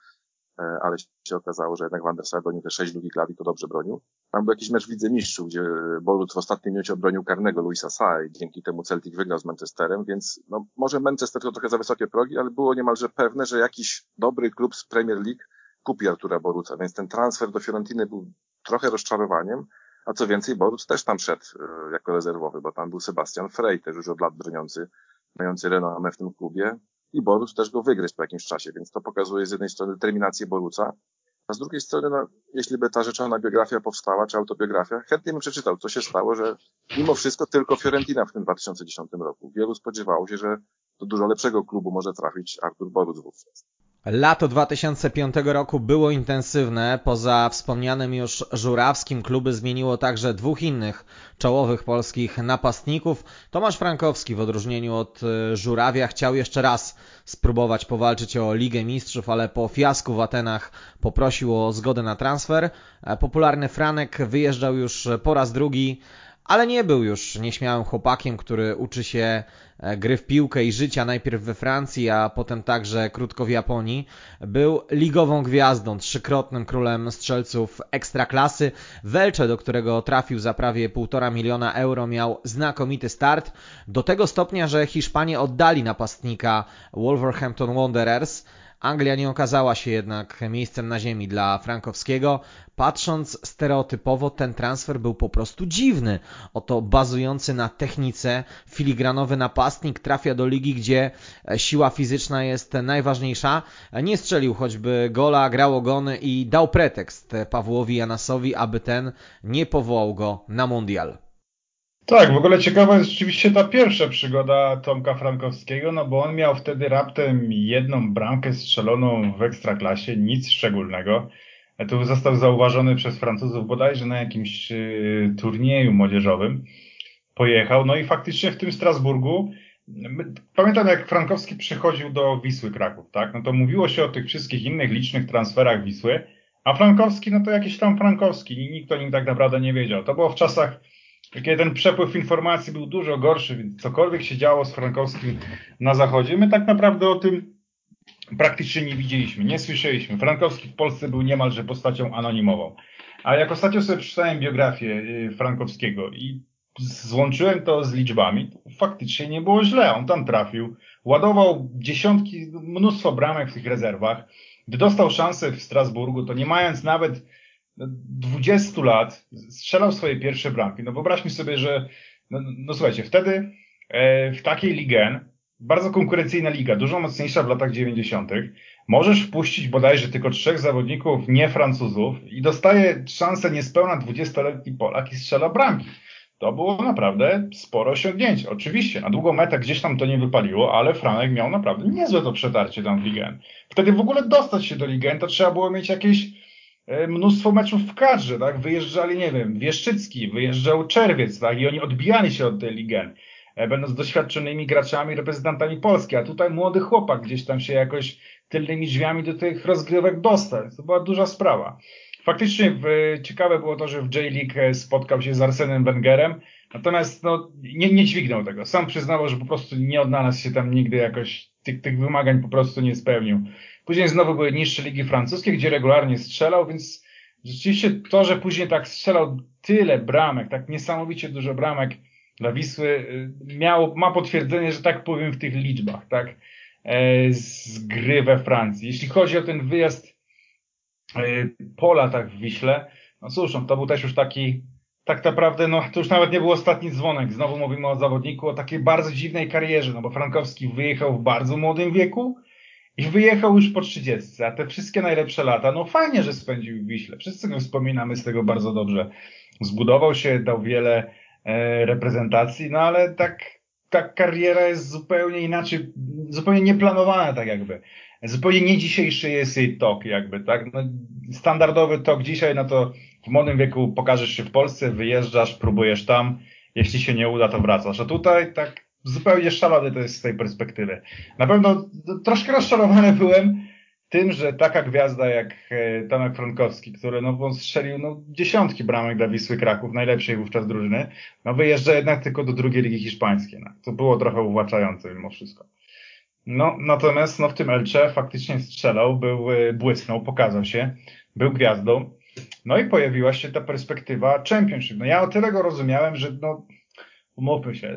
ale się okazało, że jednak Van der Sar bronił te sześć długich lat i to dobrze bronił. Tam był jakiś mecz w Lidze Mistrzów, gdzie Bolut w ostatnim minucie obronił karnego Luisa Sa i dzięki temu Celtic wygrał z Manchesterem, więc no, może Manchester to trochę za wysokie progi, ale było niemalże pewne, że jakiś dobry klub z Premier League kupi Artura Boruca, więc ten transfer do Fiorentiny był trochę rozczarowaniem, a co więcej, Boruc też tam szedł e, jako rezerwowy, bo tam był Sebastian Frey, też już od lat broniący, mający renomę w tym klubie i Boruc też go wygryźć po jakimś czasie, więc to pokazuje z jednej strony determinację Boruca, a z drugiej strony, no, jeśli by ta rzeczona biografia powstała, czy autobiografia, chętnie bym przeczytał, co się stało, że mimo wszystko tylko Fiorentina w tym 2010 roku. Wielu spodziewało się, że do dużo lepszego klubu może trafić Artur Boruc wówczas. Lato 2005 roku było intensywne. Poza wspomnianym już Żurawskim kluby zmieniło także dwóch innych czołowych polskich napastników. Tomasz Frankowski w odróżnieniu od e, Żurawia chciał jeszcze raz spróbować powalczyć o Ligę Mistrzów, ale po fiasku w Atenach poprosił o zgodę na transfer. E, popularny Franek wyjeżdżał już po raz drugi ale nie był już nieśmiałym chłopakiem, który uczy się e, gry w piłkę i życia najpierw we Francji, a potem także krótko w Japonii. Był ligową gwiazdą, trzykrotnym królem strzelców ekstraklasy. Welcze, do którego trafił za prawie półtora miliona euro, miał znakomity start. Do tego stopnia, że Hiszpanie oddali napastnika Wolverhampton Wanderers. Anglia nie okazała się jednak miejscem na ziemi dla Frankowskiego. Patrząc stereotypowo, ten transfer był po prostu dziwny. Oto bazujący na technice, filigranowy napastnik trafia do ligi, gdzie siła fizyczna jest najważniejsza. Nie strzelił choćby gola, grał ogony i dał pretekst Pawłowi Janasowi, aby ten nie powołał go na mundial. Tak, w ogóle ciekawa jest rzeczywiście ta pierwsza przygoda Tomka Frankowskiego, no bo on miał wtedy raptem jedną bramkę strzeloną w ekstraklasie, nic szczególnego. Tu został zauważony przez Francuzów bodajże na jakimś y, turnieju młodzieżowym. Pojechał, no i faktycznie w tym Strasburgu Pamiętam, jak Frankowski przychodził do Wisły Kraków, tak? No to mówiło się o tych wszystkich innych licznych transferach Wisły, a Frankowski, no to jakiś tam Frankowski i nikt o nim tak naprawdę nie wiedział. To było w czasach kiedy ten przepływ informacji był dużo gorszy, więc cokolwiek się działo z Frankowskim na zachodzie, my tak naprawdę o tym praktycznie nie widzieliśmy, nie słyszeliśmy. Frankowski w Polsce był niemalże postacią anonimową. A jak ostatnio sobie przeczytałem biografię y, Frankowskiego i złączyłem to z liczbami, to faktycznie nie było źle. On tam trafił, ładował dziesiątki, mnóstwo bramek w tych rezerwach. Gdy dostał szansę w Strasburgu, to nie mając nawet 20 lat strzelał swoje pierwsze bramki. No wyobraźmy sobie, że no, no słuchajcie, wtedy e, w takiej ligę, bardzo konkurencyjna liga, dużo mocniejsza w latach 90., możesz wpuścić bodajże tylko trzech zawodników, nie Francuzów i dostaje szansę niespełna 20-letni Polak i strzela bramki. To było naprawdę sporo osiągnięcie. Oczywiście, na długą metę gdzieś tam to nie wypaliło, ale Franek miał naprawdę niezłe to przetarcie tam w Ligę. Wtedy w ogóle dostać się do Ligę, to trzeba było mieć jakieś mnóstwo meczów w kadrze, tak? Wyjeżdżali, nie wiem, Wieszczycki, wyjeżdżał Czerwiec, tak? I oni odbijali się od tej Ligen, e, będąc doświadczonymi graczami, reprezentantami Polski, a tutaj młody chłopak gdzieś tam się jakoś tylnymi drzwiami do tych rozgrywek dostał. To była duża sprawa. Faktycznie w, ciekawe było to, że w J-League e, spotkał się z Arsenem Wengerem, natomiast no, nie, nie dźwignął tego. Sam przyznawał, że po prostu nie odnalazł się tam nigdy jakoś, tych, tych wymagań po prostu nie spełnił. Później znowu były niższe ligi francuskie, gdzie regularnie strzelał, więc rzeczywiście to, że później tak strzelał tyle bramek, tak niesamowicie dużo bramek dla Wisły, y, miał, ma potwierdzenie, że tak powiem w tych liczbach, tak, e, z gry we Francji. Jeśli chodzi o ten wyjazd e, po latach w Wiśle, no cóż, no, to był też już taki, tak naprawdę, no to już nawet nie był ostatni dzwonek. Znowu mówimy o zawodniku o takiej bardzo dziwnej karierze, no bo Frankowski wyjechał w bardzo młodym wieku, i wyjechał już po 30, a te wszystkie najlepsze lata, no fajnie, że spędził w Wiśle. Wszyscy go wspominamy z tego bardzo dobrze. Zbudował się, dał wiele e, reprezentacji, no ale tak, ta kariera jest zupełnie inaczej, zupełnie nieplanowana tak jakby. Zupełnie nie dzisiejszy jest jej tok jakby, tak? No, standardowy tok dzisiaj, no to w młodym wieku pokażesz się w Polsce, wyjeżdżasz, próbujesz tam, jeśli się nie uda, to wracasz. A tutaj tak zupełnie szalony to jest z tej perspektywy. Na pewno troszkę rozczarowany byłem tym, że taka gwiazda jak e, Tomek Frankowski, który no, strzelił no, dziesiątki bramek dla Wisły Kraków, najlepszej wówczas drużyny, no wyjeżdża jednak tylko do drugiej ligi hiszpańskiej. No. To było trochę uwłaczające mimo wszystko. No, natomiast no, w tym Elcze faktycznie strzelał, był, y, błysnął, pokazał się, był gwiazdą. No i pojawiła się ta perspektywa Championship. No ja o tyle go rozumiałem, że no, umówmy się,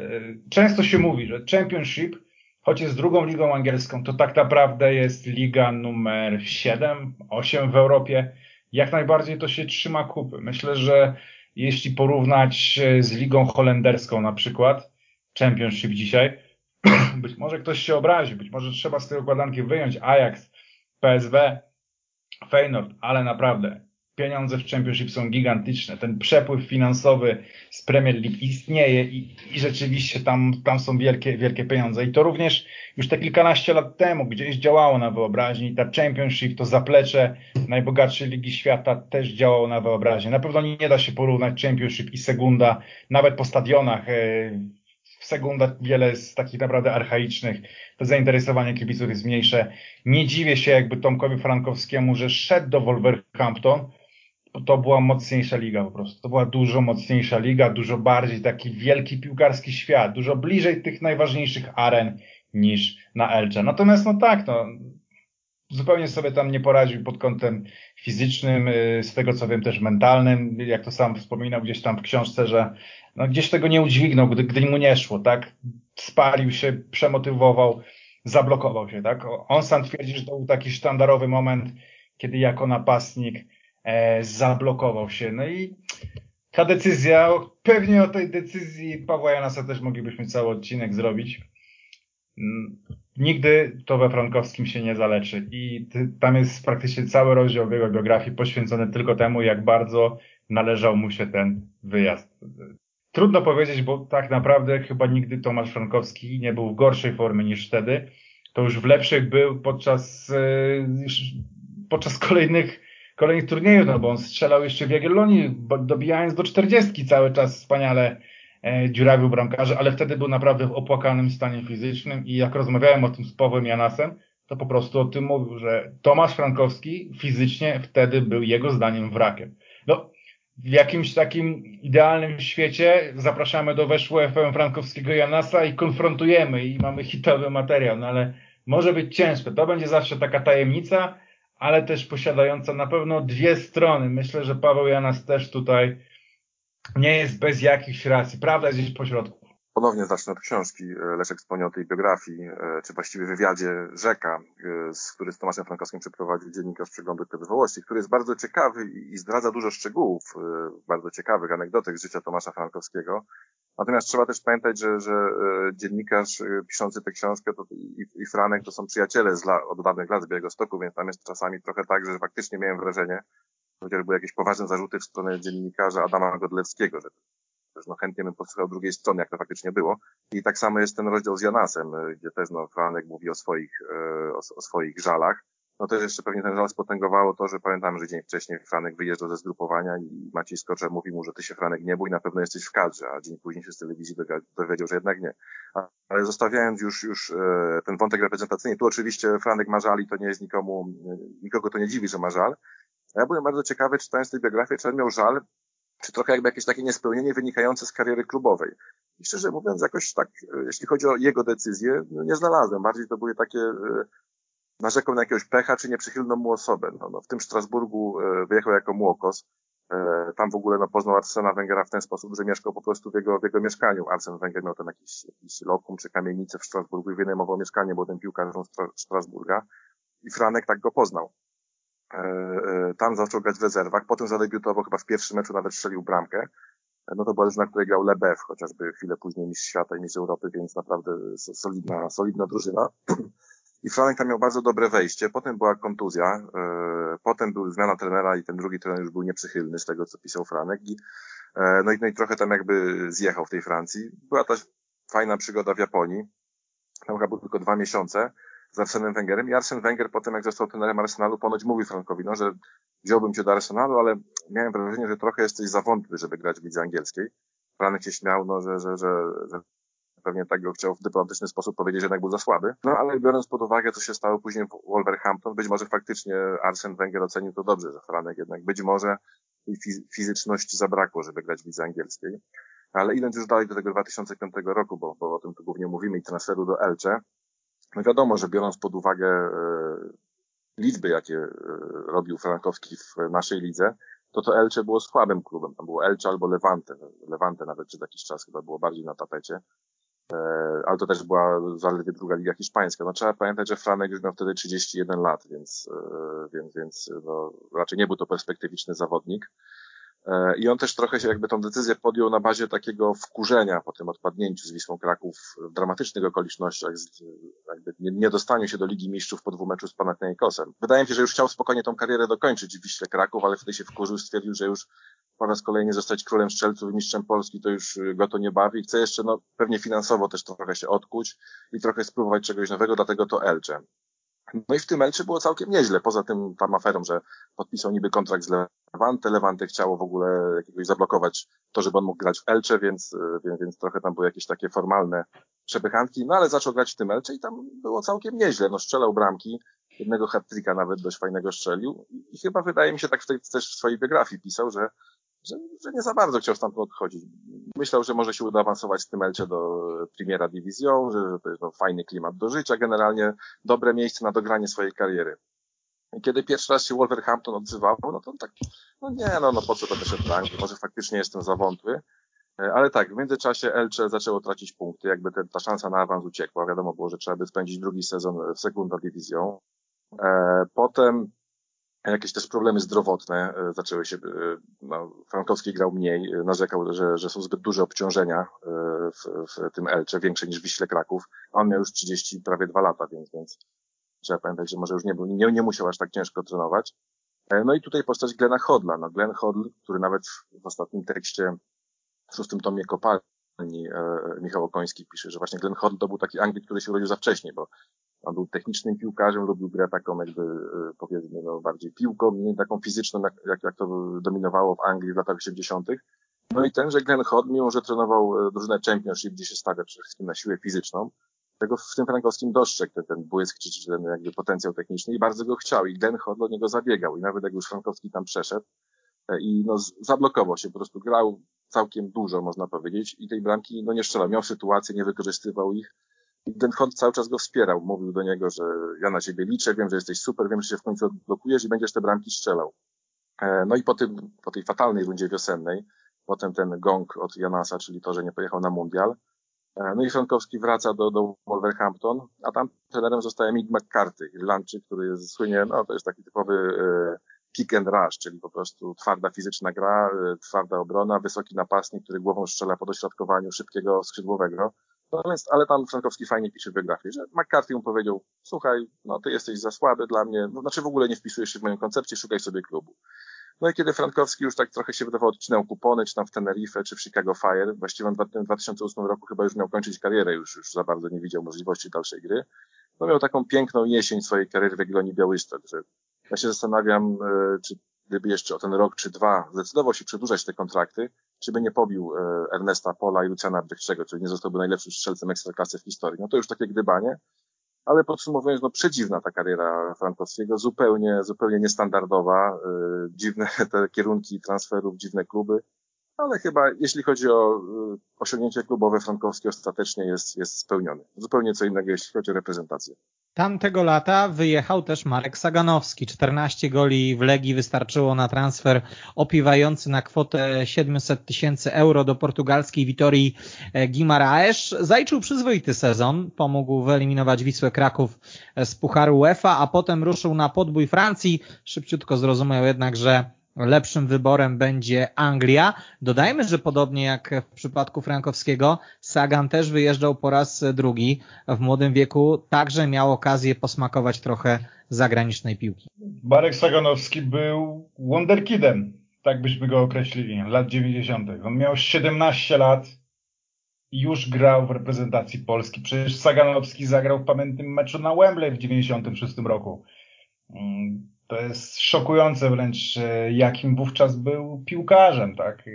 często się mówi, że Championship, choć jest drugą ligą angielską, to tak naprawdę jest liga numer 7, 8 w Europie. Jak najbardziej to się trzyma kupy. Myślę, że jeśli porównać z ligą holenderską na przykład, Championship dzisiaj, <clears throat> być może ktoś się obrazi, być może trzeba z tej układanki wyjąć Ajax, PSW, Feyenoord, ale naprawdę pieniądze w Championship są gigantyczne. Ten przepływ finansowy z Premier League istnieje i, i rzeczywiście tam, tam są wielkie, wielkie pieniądze. I to również już te kilkanaście lat temu gdzieś działało na wyobraźni. Ta Championship, to zaplecze najbogatszej ligi świata też działało na wyobraźni. Na pewno nie da się porównać Championship i Segunda, nawet po stadionach. E, w Segunda wiele jest takich naprawdę archaicznych. To zainteresowanie kibiców jest mniejsze. Nie dziwię się jakby Tomkowi Frankowskiemu, że szedł do Wolverhampton, to była mocniejsza liga po prostu. To była dużo mocniejsza liga, dużo bardziej taki wielki piłkarski świat, dużo bliżej tych najważniejszych aren niż na Elcze. Natomiast no tak, no, zupełnie sobie tam nie poradził pod kątem fizycznym, y, z tego co wiem też mentalnym, jak to sam wspominał gdzieś tam w książce, że no, gdzieś tego nie udźwignął, gdy, gdy mu nie szło, tak? Spalił się, przemotywował, zablokował się, tak? On sam twierdzi, że to był taki sztandarowy moment, kiedy jako napastnik zablokował się. No i ta decyzja, pewnie o tej decyzji Pawła Janasa też moglibyśmy cały odcinek zrobić. Mm, nigdy to we Frankowskim się nie zaleczy i tam jest praktycznie cały rozdział w jego biografii poświęcony tylko temu, jak bardzo należał mu się ten wyjazd. Trudno powiedzieć, bo tak naprawdę chyba nigdy Tomasz Frankowski nie był w gorszej formie niż wtedy. To już w lepszych był podczas, e, podczas kolejnych kolejnych turniejów, no bo on strzelał jeszcze w Jagiellonii, dobijając do 40 cały czas wspaniale e, dziurawił bramkarze, ale wtedy był naprawdę w opłakanym stanie fizycznym i jak rozmawiałem o tym z Pawłem Janasem, to po prostu o tym mówił, że Tomasz Frankowski fizycznie wtedy był jego zdaniem wrakiem. No, w jakimś takim idealnym świecie zapraszamy do weszło FM Frankowskiego Janasa i konfrontujemy i mamy hitowy materiał, no ale może być ciężko. To będzie zawsze taka tajemnica, ale też posiadająca na pewno dwie strony. Myślę, że Paweł Janas też tutaj nie jest bez jakichś racji. Prawda jest gdzieś pośrodku. Ponownie zacznę od książki. Leszek wspomniał o tej biografii, e, czy właściwie wywiadzie Rzeka, e, z który z Tomaszem Frankowskim przeprowadził dziennikarz przeglądu Wywołości, który jest bardzo ciekawy i zdradza dużo szczegółów, e, bardzo ciekawych anegdotek z życia Tomasza Frankowskiego. Natomiast trzeba też pamiętać, że, że dziennikarz piszący tę książkę to i, i Franek to są przyjaciele z la, od dawnych lat z Białegostoku, więc tam jest czasami trochę tak, że faktycznie miałem wrażenie, chociażby jakieś poważne zarzuty w stronę dziennikarza Adama Godlewskiego, że też no chętnie bym posłuchał drugiej strony, jak to faktycznie było. I tak samo jest ten rozdział z Janasem, e, gdzie też no Franek mówi o swoich, e, o, o swoich żalach. No też jeszcze pewnie ten żal spotęgowało to, że pamiętam, że dzień wcześniej Franek wyjeżdżał ze zgrupowania i Maciej Skoczer mówi mu, że ty się Franek nie bój, na pewno jesteś w kadrze, a dzień później się z telewizji dowiedział, że jednak nie. Ale zostawiając już, już e, ten wątek reprezentacyjny, tu oczywiście Franek ma żal i to nie jest nikomu, nikogo to nie dziwi, że ma żal. Ja byłem bardzo ciekawy, czytając tę biografię, czy on miał żal czy trochę jakby jakieś takie niespełnienie wynikające z kariery klubowej. I szczerze mówiąc, jakoś tak, e, jeśli chodzi o jego decyzje, no nie znalazłem. Bardziej to były takie, e, narzekał na jakiegoś pecha, czy nieprzychylną mu osobę. No, no, w tym Strasburgu e, wyjechał jako młokos. Tam w ogóle no, poznał Arsena Węgera w ten sposób, że mieszkał po prostu w jego, w jego mieszkaniu. Arsen Węgier miał tam jakiś, jakiś lokum czy kamienicę w Strasburgu i wynajmował mieszkanie młodym piłkarzom Strasburga. I Franek tak go poznał. E, e, tam zaczął grać w rezerwach, potem zadebiutował chyba w pierwszym meczu, nawet strzelił bramkę. E, no to była drużyna, której grał Lebew, chociażby chwilę później mistrz świata i mistrz Europy, więc naprawdę solidna, solidna drużyna. I Franek tam miał bardzo dobre wejście, potem była kontuzja, potem był zmiana trenera i ten drugi trener już był nieprzychylny z tego, co pisał Franek i no i, no i trochę tam jakby zjechał w tej Francji. Była też fajna przygoda w Japonii. Tam chyba było tylko dwa miesiące z Arsenem Wengerem i Arsen Wenger potem, jak został trenerem Arsenalu, ponoć mówi Frankowi, no, że wziąłbym cię do Arsenalu, ale miałem wrażenie, że trochę jesteś za wątły, żeby grać w lidze angielskiej. Franek się śmiał, no, że, że, że, że pewnie tak go chciał w dyplomatyczny sposób powiedzieć, że jednak był za słaby. No ale biorąc pod uwagę, co się stało później w Wolverhampton, być może faktycznie Arsen Wenger ocenił to dobrze, że Franek jednak być może tej fizyczności zabrakło, żeby grać w lidze angielskiej. Ale idąc już dalej do tego 2005 roku, bo, bo o tym tu głównie mówimy i transferu do Elche, No wiadomo, że biorąc pod uwagę e, liczby, jakie e, robił Frankowski w naszej lidze, to to Elche było słabym klubem. Tam było Elche albo Levante. Levante nawet przez jakiś czas chyba było bardziej na tapecie. E, ale to też była zaledwie druga liga hiszpańska. No trzeba pamiętać, że Franek już miał wtedy 31 lat, więc, więc, więc no, raczej nie był to perspektywiczny zawodnik. E, I on też trochę się jakby tą decyzję podjął na bazie takiego wkurzenia po tym odpadnięciu z Wisłą Kraków w dramatycznych okolicznościach, z, jakby niedostaniu się do Ligi Mistrzów po dwumeczu z Panathinaikosem. Wydaje mi się, że już chciał spokojnie tą karierę dokończyć w Wiśle Kraków, ale wtedy się wkurzył, stwierdził, że już po raz kolejny zostać królem strzelców i mistrzem Polski, to już go to nie bawi. Chce jeszcze, no, pewnie finansowo też trochę się odkuć i trochę spróbować czegoś nowego, dlatego to Elche. No i w tym Elche było całkiem nieźle, poza tym tam aferą, że podpisał niby kontrakt z Levante, Levante chciało w ogóle jakiegoś zablokować to, żeby on mógł grać w Elche, więc, więc, więc trochę tam były jakieś takie formalne przepychanki, no ale zaczął grać w tym Elche i tam było całkiem nieźle, no strzelał bramki, jednego hat nawet dość fajnego strzelił i chyba wydaje mi się, tak w tej, też w swojej biografii pisał, że że, że nie za bardzo chciał stamtąd odchodzić. Myślał, że może się uda awansować z tym Elche do Primera Division, że, że to jest no, fajny klimat do życia, generalnie dobre miejsce na dogranie swojej kariery. Kiedy pierwszy raz się Wolverhampton odzywał, no to tak, no nie, no, no po co to wyszedł rank, może faktycznie jestem za wątły. E, ale tak, w międzyczasie Elche zaczęło tracić punkty, jakby te, ta szansa na awans uciekła. Wiadomo było, że trzeba by spędzić drugi sezon w Segunda Division. E, potem jakieś też problemy zdrowotne e, zaczęły się, no, Frankowski grał mniej, narzekał, że, że są zbyt duże obciążenia w, w tym Elcze, większe niż Wiśle Kraków. On miał już 30, prawie dwa lata, więc, więc trzeba pamiętać, że może już nie, był, nie, nie musiał aż tak ciężko trenować. No i tutaj postać Glena Hodla. No Glenn Hodl, który nawet w ostatnim tekście, w szóstym tomie kopalni, Michał Okoński pisze, że właśnie Glenn Hodl to był taki Anglik, który się urodził za wcześnie, bo on był technicznym piłkarzem, lubił grę taką jakby, e, powiedzmy, no, bardziej piłką, nie taką fizyczną, jak, jak, jak to dominowało w Anglii w latach 80. No i ten, że Glenn Hodd, mimo że trenował e, drużynę Championship, gdzie się stawia przede wszystkim na siłę fizyczną, tego w tym frankowskim dostrzegł ten, ten błysk, czy, czy ten jakby potencjał techniczny i bardzo go chciał i Glenn Hodd do niego zabiegał i nawet jak już Frankowski tam przeszedł e, i no zablokował się, po prostu grał całkiem dużo, można powiedzieć i tej bramki no nie strzelał, miał sytuację, nie wykorzystywał ich, i ten cały czas go wspierał. Mówił do niego, że ja na ciebie liczę, wiem, że jesteś super, wiem, że się w końcu odblokujesz i będziesz te bramki strzelał. E, no i po, tym, po tej fatalnej rundzie wiosennej, potem ten gong od Janasa, czyli to, że nie pojechał na mundial. E, no i Frankowski wraca do, do Wolverhampton, a tam trenerem zostaje Mick McCarthy, Irlandczyk, który jest, słynie, no to jest taki typowy e, kick and rush, czyli po prostu twarda fizyczna gra, twarda obrona, wysoki napastnik, który głową strzela po dośrodkowaniu szybkiego skrzydłowego. Natomiast, ale tam Frankowski fajnie pisze w biografii, że McCarthy mu powiedział, słuchaj, no ty jesteś za słaby dla mnie, no, znaczy w ogóle nie wpisujesz się w moją koncepcję, szukaj sobie klubu. No i kiedy Frankowski już tak trochę się wydawało, odcinał kupony, czy tam w Tenerife, czy w Chicago Fire, właściwie w 2008 roku chyba już miał kończyć karierę, już, już za bardzo nie widział możliwości dalszej gry. No miał taką piękną jesień swojej kariery w Jagiellonii Białystok, że ja się zastanawiam, e, czy gdyby jeszcze o ten rok czy dwa zdecydował się przedłużać te kontrakty, czy by nie pobił e, Ernesta Pola i Luciana Brechczego, czyli nie zostałby najlepszym strzelcem ekstraklasy w historii. No to już takie gdybanie, ale podsumowując, no przedziwna ta kariera Frankowskiego, zupełnie, zupełnie niestandardowa, e, dziwne te kierunki transferów, dziwne kluby, ale chyba jeśli chodzi o e, osiągnięcie klubowe Frankowskie ostatecznie jest, jest spełniony. Zupełnie co innego, jeśli chodzi o reprezentację. Tamtego lata wyjechał też Marek Saganowski. 14 goli w Legii wystarczyło na transfer opiewający na kwotę 700 tysięcy euro do portugalskiej Witorii e, Guimaraes. Zajczył przyzwoity sezon, pomógł wyeliminować Wisłę Kraków z Pucharu UEFA, a potem ruszył na podbój Francji. Szybciutko zrozumiał jednak, że lepszym wyborem będzie Anglia. Dodajmy, że podobnie jak w przypadku Frankowskiego, Sagan też wyjeżdżał po raz drugi. W młodym wieku także miał okazję posmakować trochę zagranicznej piłki. Marek Saganowski był wonderkidem, tak byśmy go określili, lat 90. On miał 17 lat i już grał w reprezentacji Polski. Przecież Saganowski zagrał w pamiętnym meczu na Wembley w 96 roku mm, to jest szokujące wręcz, jakim wówczas był piłkarzem, tak?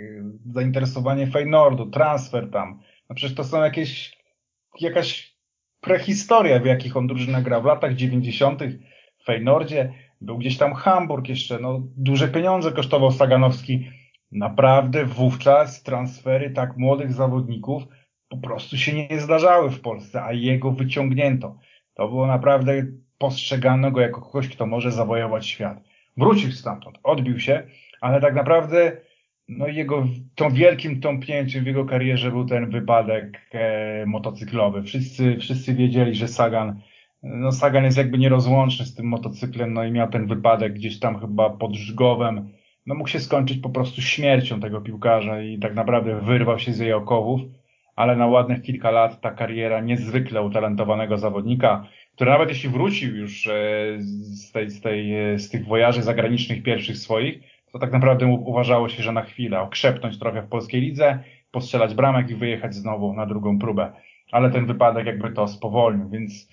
Zainteresowanie Feynordu, transfer tam. No przecież to są jakieś, jakaś prehistoria, w jakich on drużynach gra. W latach 90. w Feynordzie był gdzieś tam Hamburg jeszcze, no duże pieniądze kosztował Saganowski. Naprawdę wówczas transfery tak młodych zawodników po prostu się nie zdarzały w Polsce, a jego wyciągnięto. To było naprawdę postrzegano go jako kogoś, kto może zawojować świat. Wrócił stamtąd, odbił się, ale tak naprawdę no jego, tą wielkim tąpnięciem w jego karierze był ten wypadek e, motocyklowy. Wszyscy, wszyscy wiedzieli, że Sagan, no Sagan jest jakby nierozłączny z tym motocyklem, no i miał ten wypadek gdzieś tam chyba pod Żgowem. No mógł się skończyć po prostu śmiercią tego piłkarza i tak naprawdę wyrwał się z jej okowów, ale na ładnych kilka lat ta kariera niezwykle utalentowanego zawodnika, który nawet jeśli wrócił już e, z, tej, z, tej, e, z tych wojaży zagranicznych pierwszych swoich, to tak naprawdę uważało się, że na chwilę okrzepnąć trochę w polskiej lidze, postrzelać bramek i wyjechać znowu na drugą próbę. Ale ten wypadek jakby to spowolnił, więc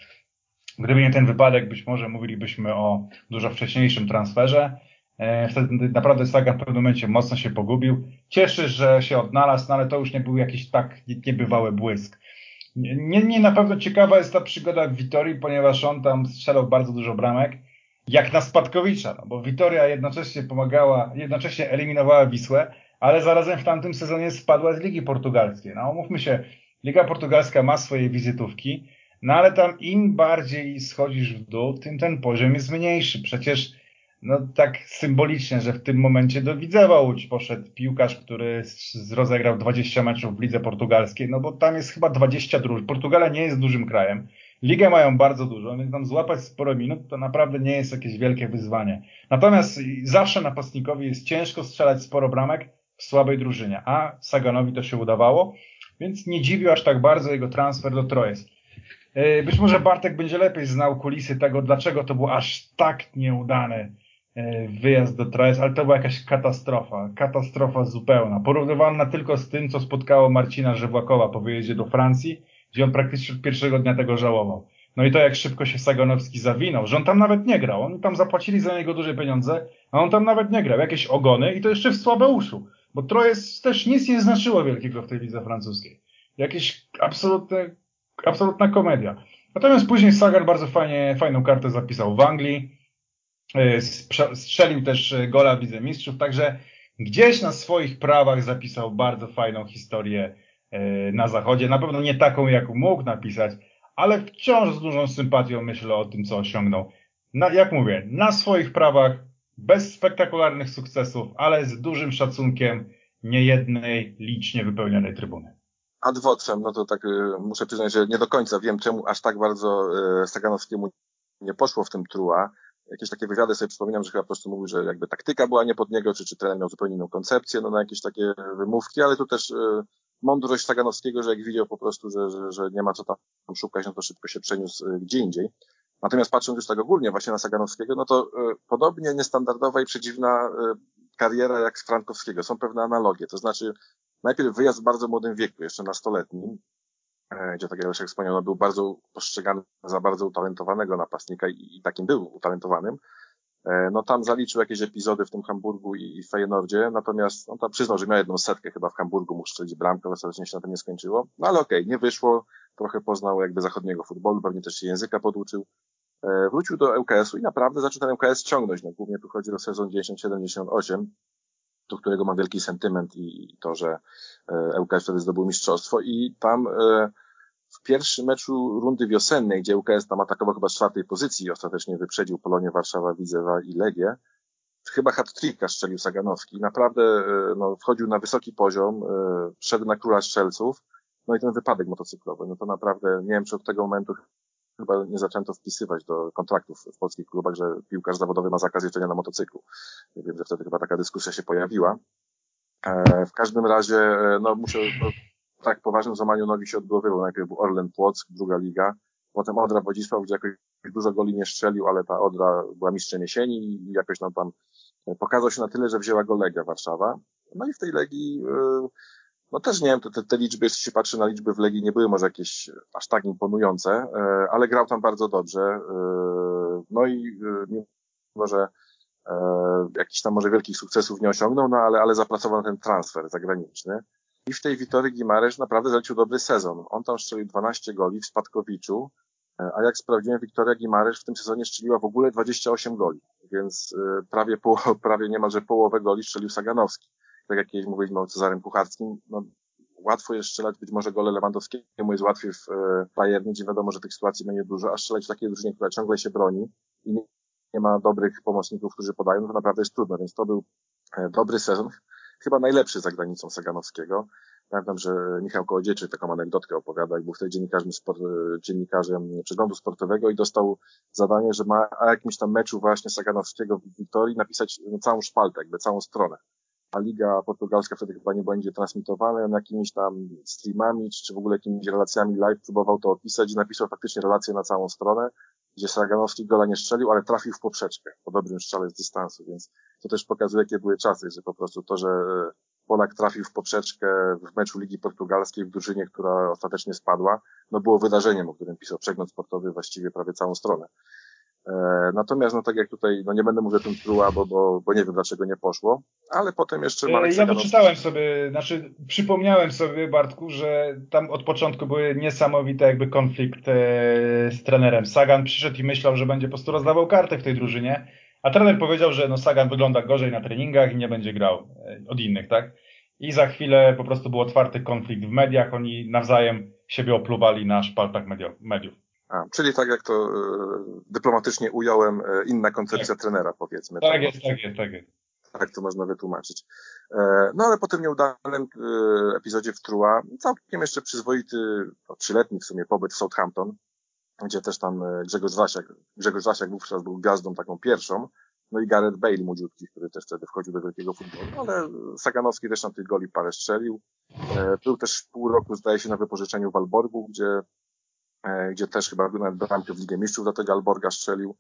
gdyby nie ten wypadek, być może mówilibyśmy o dużo wcześniejszym transferze. E, wtedy naprawdę Sagan w pewnym momencie mocno się pogubił. Cieszy, że się odnalazł, no ale to już nie był jakiś tak niebywały błysk. Nie, nie na pewno ciekawa jest ta przygoda w Witorii, ponieważ on tam strzelał bardzo dużo bramek jak na Spadkowicza, no bo Witoria jednocześnie pomagała, jednocześnie eliminowała Wisłę, ale zarazem w tamtym sezonie spadła z Ligi Portugalskiej. No umówmy się, Liga Portugalska ma swoje wizytówki, no ale tam im bardziej schodzisz w dół, tym ten poziom jest mniejszy. Przecież no tak symbolicznie, że w tym momencie do Widzewa Łódź poszedł piłkarz, który rozegrał 20 meczów w lidze portugalskiej, no bo tam jest chyba 20 drużyn. Portugalia nie jest dużym krajem. Ligę mają bardzo dużo, więc tam złapać sporo minut to naprawdę nie jest jakieś wielkie wyzwanie. Natomiast zawsze napastnikowi jest ciężko strzelać sporo bramek w słabej drużynie, a Saganowi to się udawało, więc nie dziwił aż tak bardzo jego transfer do Trojes. E, być może Bartek będzie lepiej znał kulisy tego, dlaczego to był aż tak nieudany wyjazd do Trojes, ale to była jakaś katastrofa, katastrofa zupełna. Porównywalna tylko z tym, co spotkało Marcina Żywłakowa po wyjeździe do Francji, gdzie on praktycznie od pierwszego dnia tego żałował. No i to jak szybko się Saganowski zawinął, że on tam nawet nie grał. Oni tam zapłacili za niego duże pieniądze, a on tam nawet nie grał. Jakieś ogony i to jeszcze w słabe uszu. Bo troje też nic nie znaczyło wielkiego w tej lidze francuskiej. Jakieś absolutne, absolutna komedia. Natomiast później Sagan bardzo fajnie, fajną kartę zapisał w Anglii. E, strzelił też gola w Lidze Mistrzów, także gdzieś na swoich prawach zapisał bardzo fajną historię E, na zachodzie. Na pewno nie taką, jaką mógł napisać, ale wciąż z dużą sympatią myślę o tym, co osiągnął. Na, jak mówię, na swoich prawach, bez spektakularnych sukcesów, ale z dużym szacunkiem niejednej licznie wypełnionej trybuny. Ad no to tak y, muszę przyznać, że nie do końca wiem, czemu aż tak bardzo y, Saganowskiemu nie poszło w tym trua. Jakieś takie wywiady sobie przypominam, że chyba po prostu mówił, że jakby taktyka była nie pod niego, czy, czy trener miał zupełnie inną koncepcję, no na jakieś takie wymówki, ale tu też y, mądrość Saganowskiego, że jak widział po prostu, że, że, że nie ma co tam szukać, no to szybko się przeniósł y, gdzie indziej. Natomiast patrząc już tak ogólnie właśnie na Saganowskiego, no to y, podobnie niestandardowa i przedziwna kariera jak z Frankowskiego. Są pewne analogie. To znaczy najpierw wyjazd w bardzo młodym wieku, jeszcze nastoletnim, e, gdzie tak jak już wspomniał, no, był bardzo postrzegany za bardzo utalentowanego napastnika i, i takim był utalentowanym. E, no tam zaliczył jakieś epizody w tym Hamburgu i, i Feyenoordzie, natomiast on tam przyznał, że miał jedną setkę chyba w Hamburgu, mógł strzelić bramkę, ostatecznie się na tym nie skończyło. No ale okej, okay, nie wyszło, trochę poznał jakby zachodniego futbolu, pewnie też się języka poduczył. E, wrócił do ŁKS-u i naprawdę zaczął ten ŁKS ciągnąć. No, głównie tu chodzi o sezon 97-98, do którego mam wielki sentyment i, to, że e, ŁKS wtedy zdobył mistrzostwo. I tam e, w pierwszym meczu rundy wiosennej, gdzie UKS tam atakował chyba z czwartej pozycji i ostatecznie wyprzedził Polonię Warszawa, Widzewa i Legię, chyba hat-tricka strzelił Saganowski. Naprawdę e, no, wchodził na wysoki poziom, e, szedł na króla strzelców, no i ten wypadek motocyklowy, no to naprawdę nie wiem, czy od tego momentu chyba nie zaczęto wpisywać do kontraktów w polskich klubach, że piłkarz zawodowy ma zakaz jeżdżenia na motocyklu. Wiem, że wtedy chyba taka dyskusja się pojawiła. E, w każdym razie, no muszę, no, tak poważnym złamaniu nogi się odbywał. Najpierw był Orlen Płock, druga liga, potem Odra Wodzisław, gdzie jakoś dużo goli nie strzelił, ale ta Odra była mistrzem jesieni i jakoś nam tam e, pokazał się na tyle, że wzięła go Legia Warszawa. No i w tej Legii, e, no też nie wiem, te, te liczby, jeśli się patrzy na liczby w Legii, nie były może jakieś aż tak imponujące, e, ale grał tam bardzo dobrze. No i mimo, że jakichś tam może wielkich sukcesów nie osiągnął, no ale, ale zapracował na ten transfer zagraniczny. I w tej Witory Gimaresz naprawdę zalecił dobry sezon. On tam strzelił 12 goli w Spadkowiczu, e, a jak sprawdziłem, Wiktoria Gimaresz w tym sezonie strzeliła w ogóle 28 goli, więc e, prawie, <laughs> prawie niemalże połowę goli strzelił Saganowski. Tak jak kiedyś mówiliśmy o Cezarym Kucharskim, no, łatwo jest strzelać, być może gole Lewandowskiemu jest łatwiej w e, Bayernie, gdzie wiadomo, że tych sytuacji będzie dużo, a strzelać w takiej drużynie, która ciągle się broni i nie, ma dobrych pomocników, którzy podają, no to naprawdę jest trudno, więc to był e, dobry sezon, chyba najlepszy za granicą Saganowskiego. Pamiętam, że Michał Kołodziejczyk taką anegdotkę opowiada, jak był wtedy dziennikarzem, sport, dziennikarzem przeglądu sportowego i dostał zadanie, że ma o jakimś tam meczu właśnie Saganowskiego w Wiktorii napisać no, całą szpaltę, jakby całą stronę. A Liga Portugalska wtedy chyba nie będzie transmitowana, on jakimiś tam streamami, czy, czy w ogóle jakimiś relacjami live próbował to opisać i napisał faktycznie relację na całą stronę, gdzie Saganowski gola nie strzelił, ale trafił w poprzeczkę po dobrym strzale z dystansu, więc to też pokazuje, jakie były czasy, że po prostu to, że Polak trafił w poprzeczkę w meczu Ligi Portugalskiej w drużynie, która ostatecznie spadła, no było wydarzeniem, o którym pisał przegląd sportowy właściwie prawie całą stronę. E, natomiast, no tak jak tutaj, no nie będę mówił o tym truła, bo, bo, bo nie wiem dlaczego nie poszło, ale potem jeszcze Marek Ja wyczytałem sobie, znaczy przypomniałem sobie Bartku, że tam od początku były niesamowite jakby konflikt e, z trenerem. Sagan przyszedł i myślał, że będzie po prostu rozdawał kartę w tej drużynie, a trener powiedział, że no Sagan wygląda gorzej na treningach i nie będzie grał e, od innych, tak? I za chwilę po prostu był otwarty konflikt w mediach, oni nawzajem siebie opluwali na szpaltach mediów. A, czyli tak jak to e, dyplomatycznie ująłem, e, inna koncepcja tak. trenera, powiedzmy. Tak, tak jest, tak jest, tak jest. Tak to można wytłumaczyć. E, no ale po tym nieudanym epizodzie w Trua, całkiem jeszcze przyzwoity, no, trzyletni w sumie pobyt w Southampton, gdzie też tam Grzegorz Wasiak, Grzegorz Wasiak wówczas był gwiazdą taką pierwszą, no i Gareth Bale młodziutki, który też wtedy wchodził do wielkiego futbolu, ale Saganowski też tam tych goli parę strzelił. Był też pół roku, zdaje się, na wypożyczeniu w Alborgu, gdzie, gdzie też chyba nawet bramkę w Ligę Mistrzów, dlatego Alborga strzelił.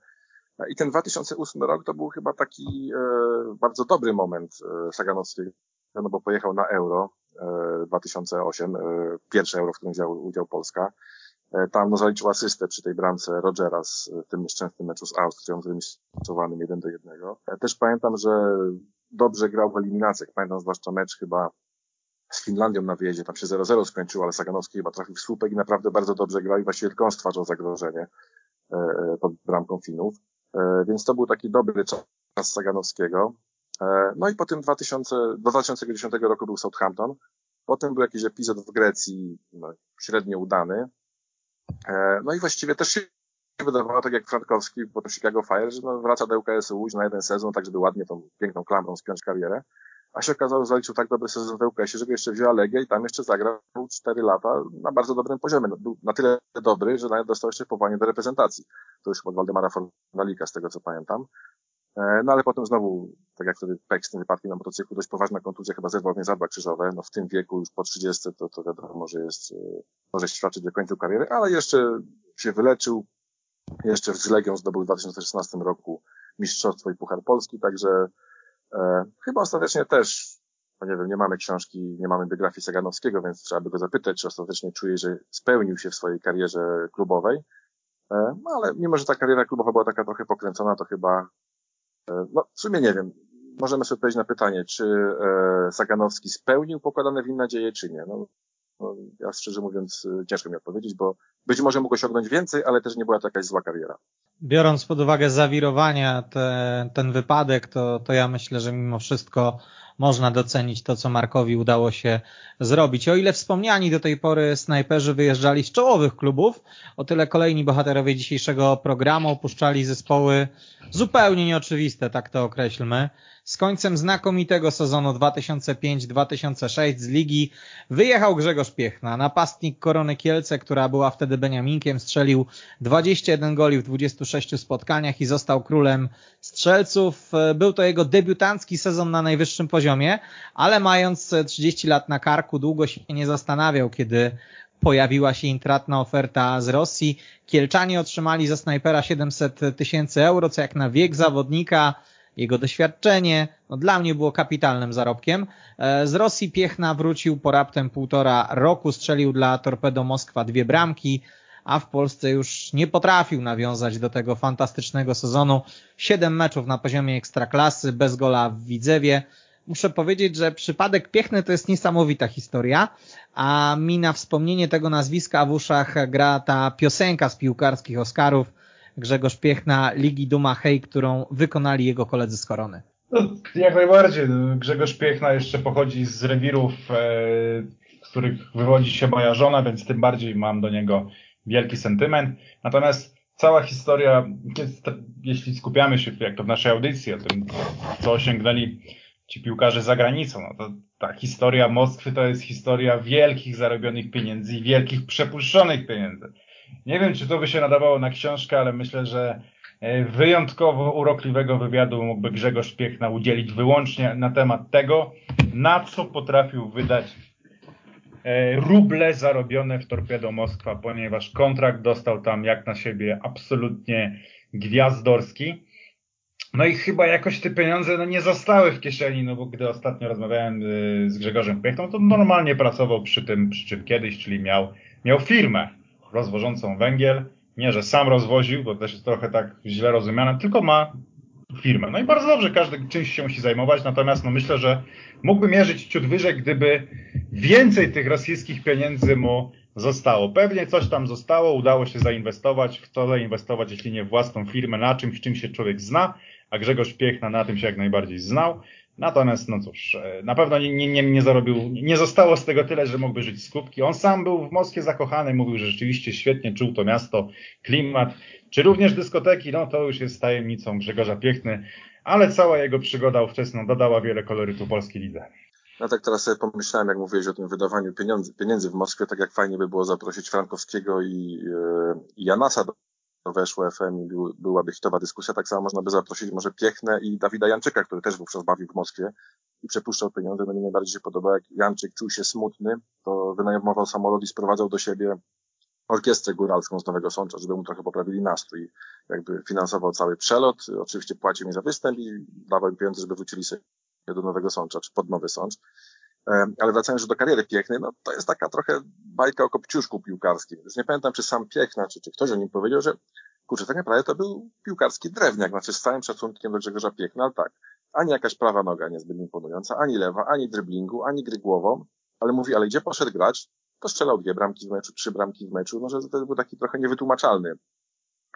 I ten 2008 rok to był chyba taki bardzo dobry moment Saganowskiego, no bo pojechał na Euro 2008, pierwsze Euro, w którym wziął udział Polska. E, tam no, zaliczył asystę przy tej bramce Rogera z e, tym nieszczęsnym meczu z Austrią, zremisowanym 1 do 1. E, też pamiętam, że dobrze grał w eliminacjach. Pamiętam zwłaszcza mecz chyba z Finlandią na wyjeździe, tam się 0-0 skończył, ale Saganowski chyba trafił w słupek i naprawdę bardzo dobrze grał i właściwie tylko on stwarzał zagrożenie pod bramką Finów. Więc to był taki dobry czas Saganowskiego. No i po tym 2000, do 2010 roku był Southampton. Potem był jakiś epizod w Grecji, no, średnio udany. E, no i właściwie też się wydawało, tak jak Frankowski po Chicago Fire, że no wraca do UKS-u na jeden sezon, tak żeby ładnie tą piękną klamrą spiąć karierę. A się okazało, że zaliczył tak dobry sezon w UKS-ie, żeby jeszcze wziął Legię i tam jeszcze zagrał 4 lata na bardzo dobrym poziomie. No, był na tyle dobry, że nawet dostał jeszcze powołanie do reprezentacji. To już od Waldemara Fornalika, z tego co pamiętam. E, no ale potem znowu, tak jak wtedy Pek z tym wypadkiem na motocyklu, dość poważna kontuzja, chyba zerwał więzadła krzyżowe. No w tym wieku, już po 30, to, to wiadomo, że jest, e, może świadczyć do końca kariery, ale jeszcze się wyleczył. Jeszcze z Legią zdobył w 2016 roku Mistrzostwo i Puchar Polski, także chyba ostatecznie też, no nie wiem, nie mamy książki, nie mamy biografii Saganowskiego, więc trzeba by go zapytać, czy ostatecznie czuje, że spełnił się w swojej karierze klubowej. E, no ale mimo, że ta kariera klubowa była taka trochę pokręcona, to chyba E, no, w sumie nie wiem. Możemy sobie odpowiedzieć na pytanie, czy e, Saganowski spełnił pokładane w nim nadzieje, czy nie. No, no, ja szczerze mówiąc e, ciężko mi odpowiedzieć, bo być może mógł osiągnąć więcej, ale też nie była to jakaś zła kariera. Biorąc pod uwagę zawirowania, te, ten wypadek, to, to ja myślę, że mimo wszystko można docenić to, co Markowi udało się zrobić. O ile wspomniani do tej pory snajperzy wyjeżdżali z czołowych klubów, o tyle kolejni bohaterowie dzisiejszego programu opuszczali zespoły zupełnie nieoczywiste, tak to określmy. Z końcem znakomitego sezonu 2005-2006 z ligi wyjechał Grzegorz Piechna, napastnik Korony Kielce, która była wtedy Beniaminkiem, strzelił 21 goli w 26 spotkaniach i został królem strzelców. Był to jego debiutancki sezon na najwyższym poziomie, ale mając 30 lat na karku długo się nie zastanawiał, kiedy pojawiła się intratna oferta z Rosji. Kielczanie otrzymali za snajpera 700 tysięcy euro, co jak na wiek zawodnika jego doświadczenie, no dla mnie było kapitalnym zarobkiem. E, z Rosji Piechna wrócił po raptem półtora roku, strzelił dla Torpedo Moskwa dwie bramki, a w Polsce już nie potrafił nawiązać do tego fantastycznego sezonu. Siedem meczów na poziomie ekstraklasy, bez gola w Widzewie. Muszę powiedzieć, że przypadek Piechny to jest niesamowita historia, a mi na wspomnienie tego nazwiska w uszach gra ta piosenka z piłkarskich Oscarów, Grzegorz Piechna Ligi Duma Hej, którą wykonali jego koledzy z Korony. No, jak najbardziej. Grzegorz Piechna jeszcze pochodzi z rewirów, e, z których wywodzi się moja żona, więc tym bardziej mam do niego wielki sentyment. Natomiast cała historia, jeśli skupiamy się, jak to w naszej audycji, o tym, co osiągnęli ci piłkarze za granicą, no to ta historia Moskwy to jest historia wielkich zarobionych pieniędzy i wielkich przepuszczonych pieniędzy. Nie wiem, czy to by się nadawało na książkę, ale myślę, że e, wyjątkowo urokliwego wywiadu mógłby Grzegorz Piechna udzielić wyłącznie na temat tego, na co potrafił wydać e, ruble zarobione w Torpedo Moskwa, ponieważ kontrakt dostał tam jak na siebie absolutnie gwiazdorski. No i chyba jakoś te pieniądze no, nie zostały w kieszeni, no bo gdy ostatnio rozmawiałem y, z Grzegorzem Piechtą, to normalnie pracował przy tym, przy czym kiedyś, czyli miał, miał firmę rozwożącą węgiel. Nie, że sam rozwoził, bo też jest trochę tak źle rozumiane, tylko ma firmę. No i bardzo dobrze, każdy czymś się musi zajmować, natomiast no myślę, że mógłby mierzyć ciut wyżej, gdyby więcej tych rosyjskich pieniędzy mu zostało. Pewnie coś tam zostało, udało się zainwestować, w co zainwestować, jeśli nie własną firmę, na czymś, czym się człowiek zna, a Grzegorz Piechna na tym się jak najbardziej znał. Natomiast, no cóż, e, na pewno nie, nie, nie zarobił, nie zostało z tego tyle, że mógłby żyć z kubki. On sam był w Moskwie zakochany, mówił, że rzeczywiście świetnie czuł to miasto, klimat, czy również dyskoteki, no to już jest tajemnicą Grzegorza Piechny, ale cała jego przygoda ówczesna dodała wiele kolorytu polskiej lidze. No tak teraz sobie pomyślałem, jak mówiłeś o tym wydawaniu pieniędzy, pieniędzy w Moskwie, tak jak fajnie by było zaprosić Frankowskiego i, e, i Janasa do weszło FM i był, byłaby hitowa dyskusja, tak samo można by zaprosić może Piechnę i Dawida Janczyka, który też wówczas bawił w Moskwie i przepuszczał pieniądze. No mi najbardziej się podoba, jak Janczyk czuł się smutny, to wynajmował samolot i sprowadzał do siebie orkiestrę góralską z Nowego Sącza, żeby mu trochę poprawili nastrój. Jakby finansował cały przelot, oczywiście płacił mi za występ i dawał im pieniądze, żeby wrócili sobie do Nowego Sącza, czy pod Nowy Sącz. Ale wracając już do kariery Piechnej, no to jest taka trochę bajka o kopciuszku piłkarskim. Już nie pamiętam, czy sam Piechna, czy, czy ktoś o nim powiedział, że kurczę, tak naprawdę to był piłkarski drewniak, znaczy z całym szacunkiem do Grzegorza Piechna, ale tak, ani jakaś prawa noga niezbyt imponująca, ani lewa, ani dryblingu, ani gry głową, ale mówi, ale gdzie poszedł grać, to strzelał dwie bramki w meczu, trzy bramki w meczu, no że to był taki trochę niewytłumaczalny,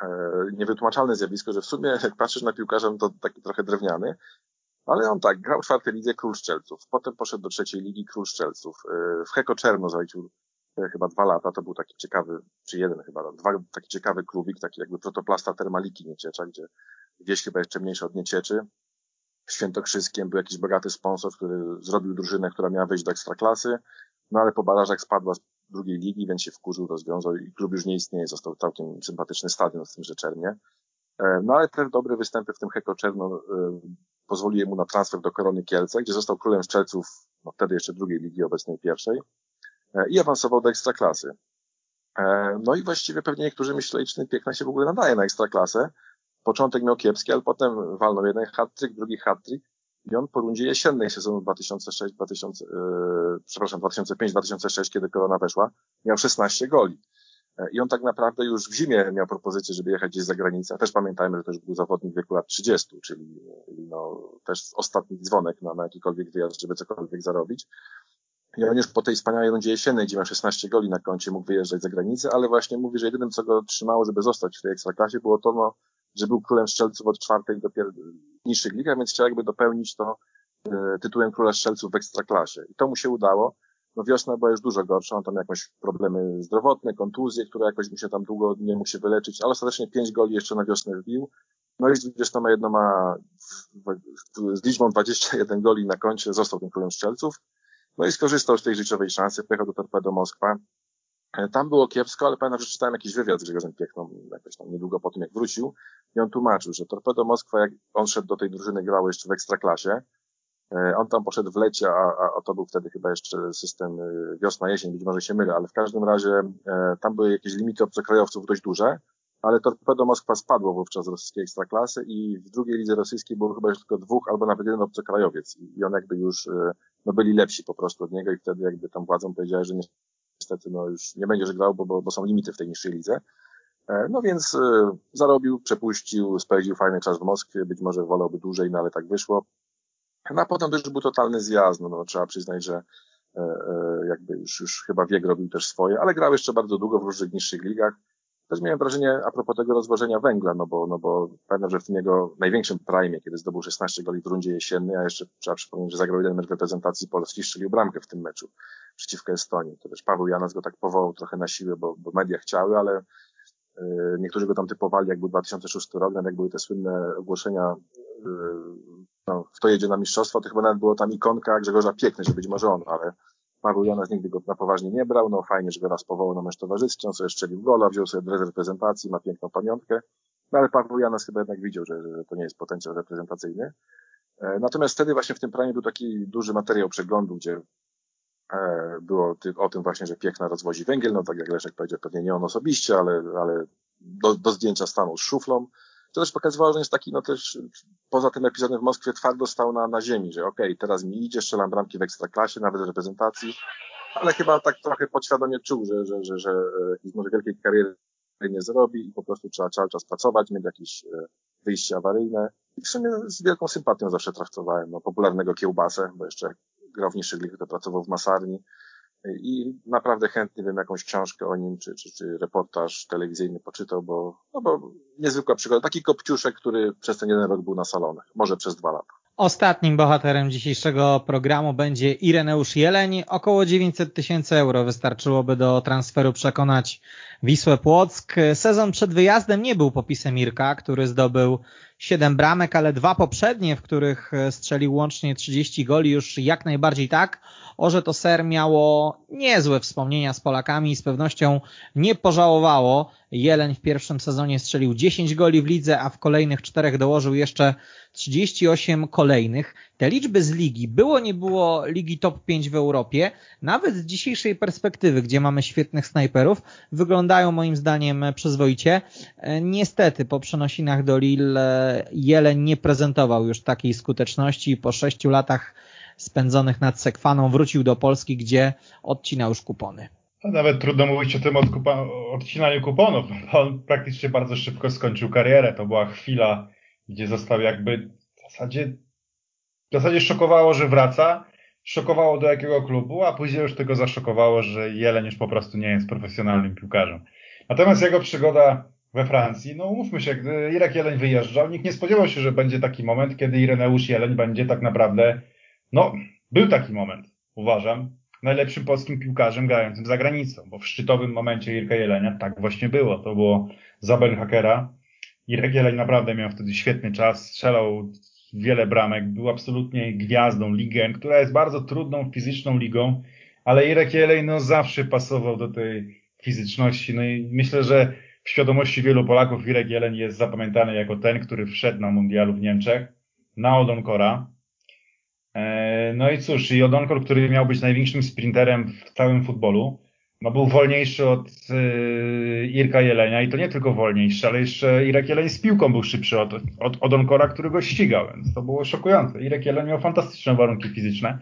e, niewytłumaczalne zjawisko, że w sumie jak patrzysz na piłkarza, no to taki trochę drewniany, ale on tak, grał w czwartej lidze Król Szczelców, potem poszedł do trzeciej ligi Król Szczelców, e, w Heko Czerno zaliczył e, chyba dwa lata, to był taki ciekawy, czy jeden chyba, dwa, taki ciekawy klubik, taki jakby protoplasta Termaliki Nieciecza, gdzie wieś chyba jeszcze mniejsza od Niecieczy. Świętokrzyskiem był jakiś bogaty sponsor, który zrobił drużynę, która miała wejść do ekstraklasy, no ale po barażach spadła z drugiej ligi, więc się wkurzył, rozwiązał i klub już nie istnieje, został całkiem sympatyczny stadion w tym Rzeczernie. E, no ale te dobre występy w tym Heko Czerno pozwoliły mu na transfer do Korony Kielce, gdzie został królem strzelców, no wtedy jeszcze drugiej ligi, obecnej pierwszej, e, i awansował do ekstraklasy. E, no i właściwie pewnie niektórzy myśleli, czy ten Piekna się w ogóle nadaje na ekstraklasę. Początek miał kiepski, ale potem walnął jeden hat-trick, drugi hat-trick i on po rundzie jesiennej sezonu 2006, 2000, yy, przepraszam, 2005-2006, kiedy korona weszła, miał 16 goli. I on tak naprawdę już w zimie miał propozycję, żeby jechać gdzieś za granicę. Też pamiętajmy, że też był zawodnik w wieku lat 30, czyli no, też ostatni dzwonek na, na jakikolwiek wyjazd, żeby cokolwiek zarobić. I on już po tej wspaniałej rundzie jesiennej, gdzie miał 16 goli na koncie, mógł wyjeżdżać za granicę, ale właśnie mówi, że jedynym, co go trzymało, żeby zostać w tej ekstraklasie, było to, no, że był królem strzelców od czwartej do niższych ligach, więc chciał jakby dopełnić to e, tytułem króla strzelców w ekstraklasie. I to mu się udało. No wiosna była już dużo gorsza, on tam jakieś problemy zdrowotne, kontuzje, które jakoś mu się tam długo nie mógł się wyleczyć, ale ostatecznie pięć goli jeszcze na wiosnę wbił. No i z 21 z liczbą 21 goli na koncie został tym królem strzelców. No i skorzystał z tej życiowej szansy, pojechał do Torpedo Moskwa. E, tam było kiepsko, ale pamiętam, że czytałem jakiś wywiad z Grzegorzem Piechną, jakoś tam niedługo po tym, jak wrócił. I on tłumaczył, że Torpedo Moskwa, jak on szedł do tej drużyny, grało jeszcze w Ekstraklasie. E, on tam poszedł w lecie, a, a to był wtedy chyba jeszcze system e, wiosna-jesień, być może się mylę, ale w każdym razie e, tam były jakieś limity obcokrajowców dość duże, ale Torpedo Moskwa spadło wówczas z rosyjskiej ekstraklasy i w drugiej lidze rosyjskiej było chyba już tylko dwóch albo nawet jeden obcokrajowiec i on jakby już no, byli lepsi po prostu od niego i wtedy jakby tam władzą powiedziała, że niestety no, już nie będziesz grał, bo, bo, bo są limity w tej niższej lidze. No więc zarobił, przepuścił, spędził fajny czas w Moskwie, być może wolałby dłużej, no ale tak wyszło. No a potem już był totalny zjazd, no, no trzeba przyznać, że e, e, jakby już, już chyba wiek robił też swoje, ale grał jeszcze bardzo długo w różnych niższych ligach. też miałem wrażenie a propos tego rozwożenia węgla, no bo, no bo pamiętam, że w tym jego największym prime, kiedy zdobył 16 goli w rundzie jesiennej, a jeszcze trzeba przypomnieć, że zagrał jeden mecz reprezentacji Polski, strzelił bramkę w tym meczu przeciwko Estonii. To też Paweł Janas go tak powołał trochę na siłę, bo, bo media chciały, ale yy, niektórzy go tam typowali, jak był 2006 rok, jak były te słynne ogłoszenia, yy, no, kto jedzie na mistrzostwo, to chyba nawet było tam ikonka Grzegorza Piekny, że być może on, ale Paweł Janas nigdy go na poważnie nie brał, no fajnie, że go raz powołał na mecz towarzystwy, on sobie strzelił gola, wziął sobie dres reprezentacji, ma piękną pamiątkę, no ale Paweł Janas chyba jednak widział, że, że to nie jest potencjał reprezentacyjny. E, natomiast wtedy właśnie w tym praniu był taki duży materiał przeglądu, gdzie e, było o tym właśnie, że Piekna rozwozi węgiel, no tak jak Leszek powiedział, pewnie nie on osobiście, ale, ale do, do zdjęcia stanął z szuflą, to też pokazywało, że jest taki, no też poza tym epizodem w Moskwie twardo stał na, na ziemi, że okej, okay, teraz mi idzie, strzelam bramki w ekstraklasie, nawet w reprezentacji, ale chyba tak trochę podświadomie czuł, że, że, że, że e, może wielkiej kariery nie zrobi i po prostu trzeba cały czas pracować, mieć jakieś e, wyjście awaryjne. I w sumie z wielką sympatią zawsze traktowałem no, popularnego kiełbasę, bo jeszcze grał w niższych ligach, to pracował w masarni i naprawdę chętnie bym jakąś książkę o nim, czy, czy, czy reportaż telewizyjny poczytał, bo, no bo niezwykła przygoda. Taki kopciuszek, który przez ten jeden rok był na salonach, może przez dwa lata. Ostatnim bohaterem dzisiejszego programu będzie Ireneusz Jeleń. Około 900 tysięcy euro wystarczyłoby do transferu przekonać Wisłę Płock. Sezon przed wyjazdem nie był popisem Irka, który zdobył 7 bramek, ale dwa poprzednie, w których strzelił łącznie 30 goli, już jak najbardziej tak. Orze to ser miało niezłe wspomnienia z Polakami i z pewnością nie pożałowało. Jeleń w pierwszym sezonie strzelił 10 goli w lidze, a w kolejnych czterech dołożył jeszcze 38 kolejnych. Te liczby z ligi, było nie było ligi top 5 w Europie, nawet z dzisiejszej perspektywy, gdzie mamy świetnych snajperów, wyglądają moim zdaniem przyzwoicie. Niestety po przenosinach do Lille Jeleń nie prezentował już takiej skuteczności po sześciu latach spędzonych nad Sekwaną wrócił do Polski, gdzie odcinał już kupony. Nawet trudno mówić o tym odkupa, odcinaniu kuponów. On praktycznie bardzo szybko skończył karierę. To była chwila, gdzie został jakby w zasadzie, w zasadzie szokowało, że wraca. Szokowało do jakiego klubu, a później już tylko zaszokowało, że Jeleń już po prostu nie jest profesjonalnym piłkarzem. Natomiast jego przygoda we Francji, no umówmy się, gdy Irek Jeleń wyjeżdżał, nikt nie spodziewał się, że będzie taki moment, kiedy Ireneusz Jeleń będzie tak naprawdę no, był taki moment, uważam, najlepszym polskim piłkarzem grającym za granicą, bo w szczytowym momencie Irka Jelenia tak właśnie było. To było za Hakera. Irek Jeleń naprawdę miał wtedy świetny czas, strzelał wiele bramek, był absolutnie gwiazdą ligę, która jest bardzo trudną fizyczną ligą, ale Irek Jeleń no zawsze pasował do tej fizyczności. No i myślę, że w świadomości wielu Polaków Irek Jeleń jest zapamiętany jako ten, który wszedł na mundialu w Niemczech, na Odonkora, E, no i cóż, i Odonkor, który miał być największym sprinterem w całym futbolu, no był wolniejszy od yy, Irka Jelenia i to nie tylko wolniejszy, ale jeszcze Irek Jeleń z piłką był szybszy od, od Odonkora, który go ścigał, więc to było szokujące. Irek Jeleń miał fantastyczne warunki fizyczne.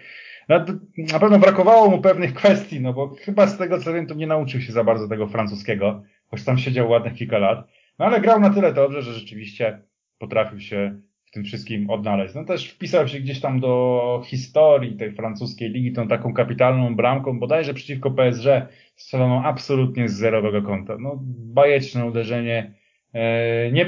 No, na pewno brakowało mu pewnych kwestii, no bo chyba z tego co wiem, to nie nauczył się za bardzo tego francuskiego, choć tam siedział ładnych kilka lat. No ale grał na tyle dobrze, że rzeczywiście potrafił się w tym wszystkim odnaleźć. No też wpisał się gdzieś tam do historii tej francuskiej ligi tą taką kapitalną bramką, bodajże przeciwko PSG strzeloną absolutnie z zerowego kąta. No bajeczne uderzenie. E, nie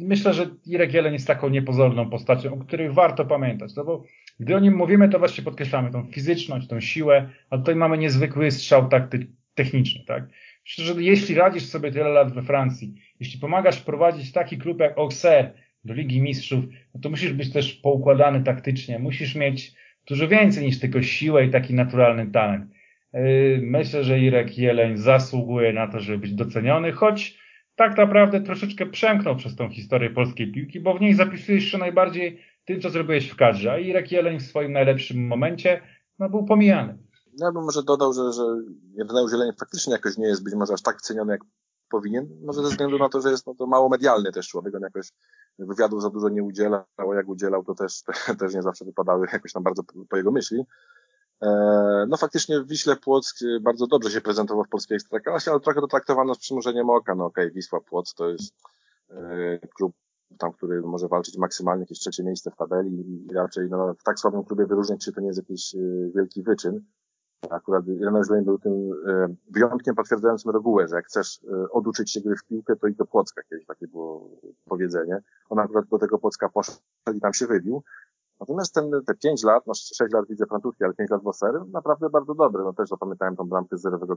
Myślę, że Irek Jeleń jest taką niepozorną postacią, o której warto pamiętać, no bo gdy o nim mówimy, to właśnie podkreślamy tą fizyczność, tą siłę, a tutaj mamy niezwykły strzał takty techniczny, tak? Myślę, że jeśli radzisz sobie tyle lat we Francji, jeśli pomagasz prowadzić taki klub jak Auxerre, do Ligi Mistrzów, no to musisz być też poukładany taktycznie, musisz mieć dużo więcej niż tylko siłę i taki naturalny talent. Yy, myślę, że Irek Jeleń zasługuje na to, żeby być doceniony, choć tak naprawdę troszeczkę przemknął przez tą historię polskiej piłki, bo w niej zapisujesz się najbardziej tym, co zrobiłeś w kadrze, a Irek Jeleń w swoim najlepszym momencie no, był pomijany. Ja bym może dodał, że, że Ireneusz Jeleń faktycznie jakoś nie jest być może aż tak ceniony, jak powinien, może ze względu na to, że jest no, to mało medialny też człowiek, on jakoś wywiadów za dużo nie udzielał, a jak udzielał, to też, <laughs> też nie zawsze wypadały jakoś tam bardzo po jego myśli. E, no faktycznie Wiśle Płock bardzo dobrze się prezentował w polskiej ekstraklasie, ale trochę to traktowano z przymurzeniem oka. No okej, okay, Wisła Płock to jest e, klub tam, który może walczyć maksymalnie jakieś trzecie miejsce w tabeli i raczej no, w tak słabym klubie wyróżniać się to nie jest jakiś e, wielki wyczyn. Akurat Ireneusz Leń był tym e, wyjątkiem potwierdzającym regułę, że jak chcesz e, oduczyć się gry w piłkę, to idź do Płocka, kiedyś takie było powiedzenie. On akurat do tego Płocka poszedł i tam się wybił. Natomiast ten, te 5 lat, no 6 lat widzę francuski, ale 5 lat w Osery, naprawdę bardzo dobre. No też zapamiętałem tą bramkę z zerowego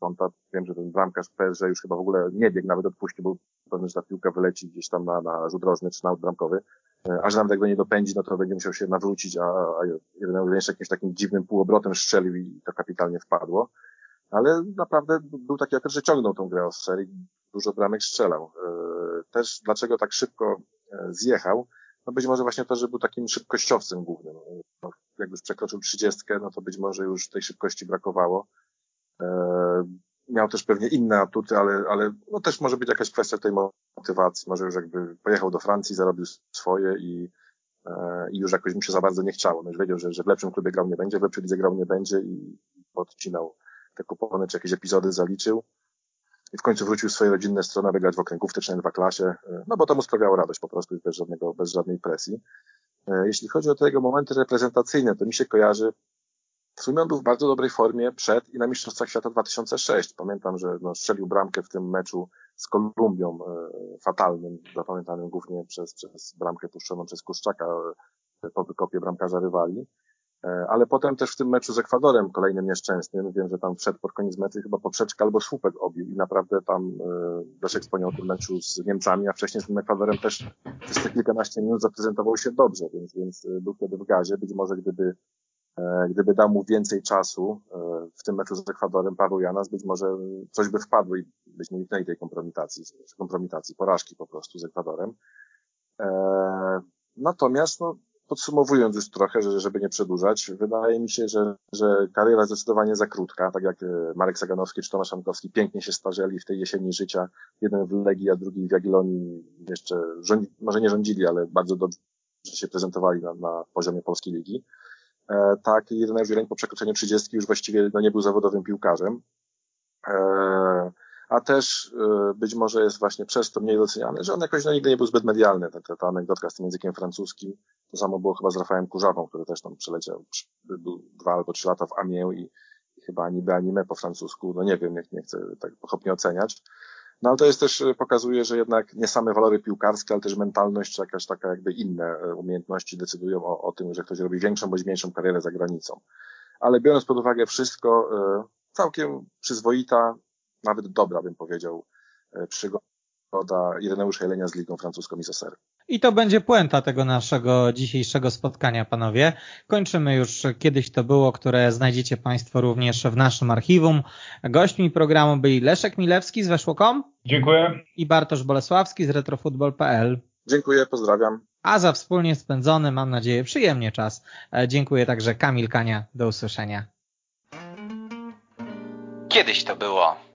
kąta. Wiem, że ten bramkarz PSG już chyba w ogóle nie biegł, nawet odpuścił, bo pewny, że ta piłka wyleci gdzieś tam na, na rzut rożny czy na bramkowy. E, a że nawet jak go nie dopędzi, no to będzie musiał się nawrócić, a, a jeden jeszcze jakimś takim dziwnym półobrotem strzelił i to kapitalnie wpadło. Ale naprawdę był taki okres, że ciągnął tą grę z serii, dużo bramek strzelał. E, też dlaczego tak szybko e, zjechał? No być może właśnie to, że był takim szybkościowcem głównym. No, jak już przekroczył trzydziestkę, no to być może już tej szybkości brakowało. Miał też pewnie inne atuty, ale, ale no też może być jakaś kwestia tej motywacji. Może już jakby pojechał do Francji, zarobił swoje i, e, i już jakoś mu się za bardzo nie chciało. No już wiedział, że, że w lepszym klubie grał nie będzie, w lepszej lidze grał nie będzie i podcinał te kupony, czy jakieś epizody zaliczył. I w końcu wrócił w swoje rodzinne strony, aby grać w okręgówce czy dwa klasie, e, no bo to mu sprawiało radość po prostu, bez, żadnego, bez żadnej presji. E, jeśli chodzi o te jego momenty reprezentacyjne, to mi się kojarzy w sumie on był w bardzo dobrej formie przed i na Mistrzostwach Świata 2006. Pamiętam, że no, strzelił bramkę w tym meczu z Kolumbią e, fatalnym, zapamiętanym głównie przez, przez bramkę puszczoną przez Kuszczaka e, po wykopie bramkarza rywali. E, ale potem też w tym meczu z Ekwadorem, kolejnym nieszczęsnym, wiem, że tam wszedł pod koniec meczu chyba poprzeczkę albo słupek obił i naprawdę tam e, Leszek wspomniał o tym meczu z Niemcami, a wcześniej z tym Ekwadorem też przez te kilkanaście minut zaprezentował się dobrze, więc, więc e, był wtedy w gazie. Być może gdyby gdyby dał mu więcej czasu e, w tym meczu z Ekwadorem Paweł Janas, być może coś by wpadło i byśmy uniknęli tej kompromitacji, kompromitacji, porażki po prostu z Ekwadorem. E, natomiast, no, podsumowując już trochę, żeby nie przedłużać, wydaje mi się, że, że kariera zdecydowanie za krótka, tak jak Marek Saganowski czy Tomasz Ankowski pięknie się starzeli w tej jesieni życia, jeden w Legii, a drugi w Jagiellonii jeszcze rządzi, może nie rządzili, ale bardzo dobrze się prezentowali na, na poziomie polskiej ligi. E, tak, Ireneusz Wieleń po przekroczeniu 30 już właściwie no, nie był zawodowym piłkarzem. E, a też e, być może jest właśnie przez to mniej doceniany, że on jakoś no, nigdy nie był zbyt medialny. Ta, ta, ta anegdotka z tym językiem francuskim, to samo było chyba z Rafałem Kurzawą, który też tam przyleciał, był dwa albo trzy lata w Amiens i chyba niby anime po francusku, no nie wiem, nie, nie chcę tak pochopnie oceniać. No ale to jest też, e, pokazuje, że jednak nie same walory piłkarskie, ale też mentalność, czy jakaś taka jakby inne e, umiejętności decydują o, o tym, że ktoś robi większą bądź mniejszą karierę za granicą. Ale biorąc pod uwagę wszystko, e, całkiem przyzwoita, nawet dobra bym powiedział, przygoda Ireneusza Jelenia z Ligą Francuską i Soser. I to będzie puenta tego naszego dzisiejszego spotkania, panowie. Kończymy już kiedyś to było, które znajdziecie Państwo również w naszym archiwum. Gośćmi programu byli Leszek Milewski z Weszło.com. Dziękuję. I Bartosz Bolesławski z retrofutbol.pl. Dziękuję, pozdrawiam. A za wspólnie spędzony, mam nadzieję, przyjemnie czas. E, dziękuję także Kamil Kania. Do usłyszenia. Kiedyś to było.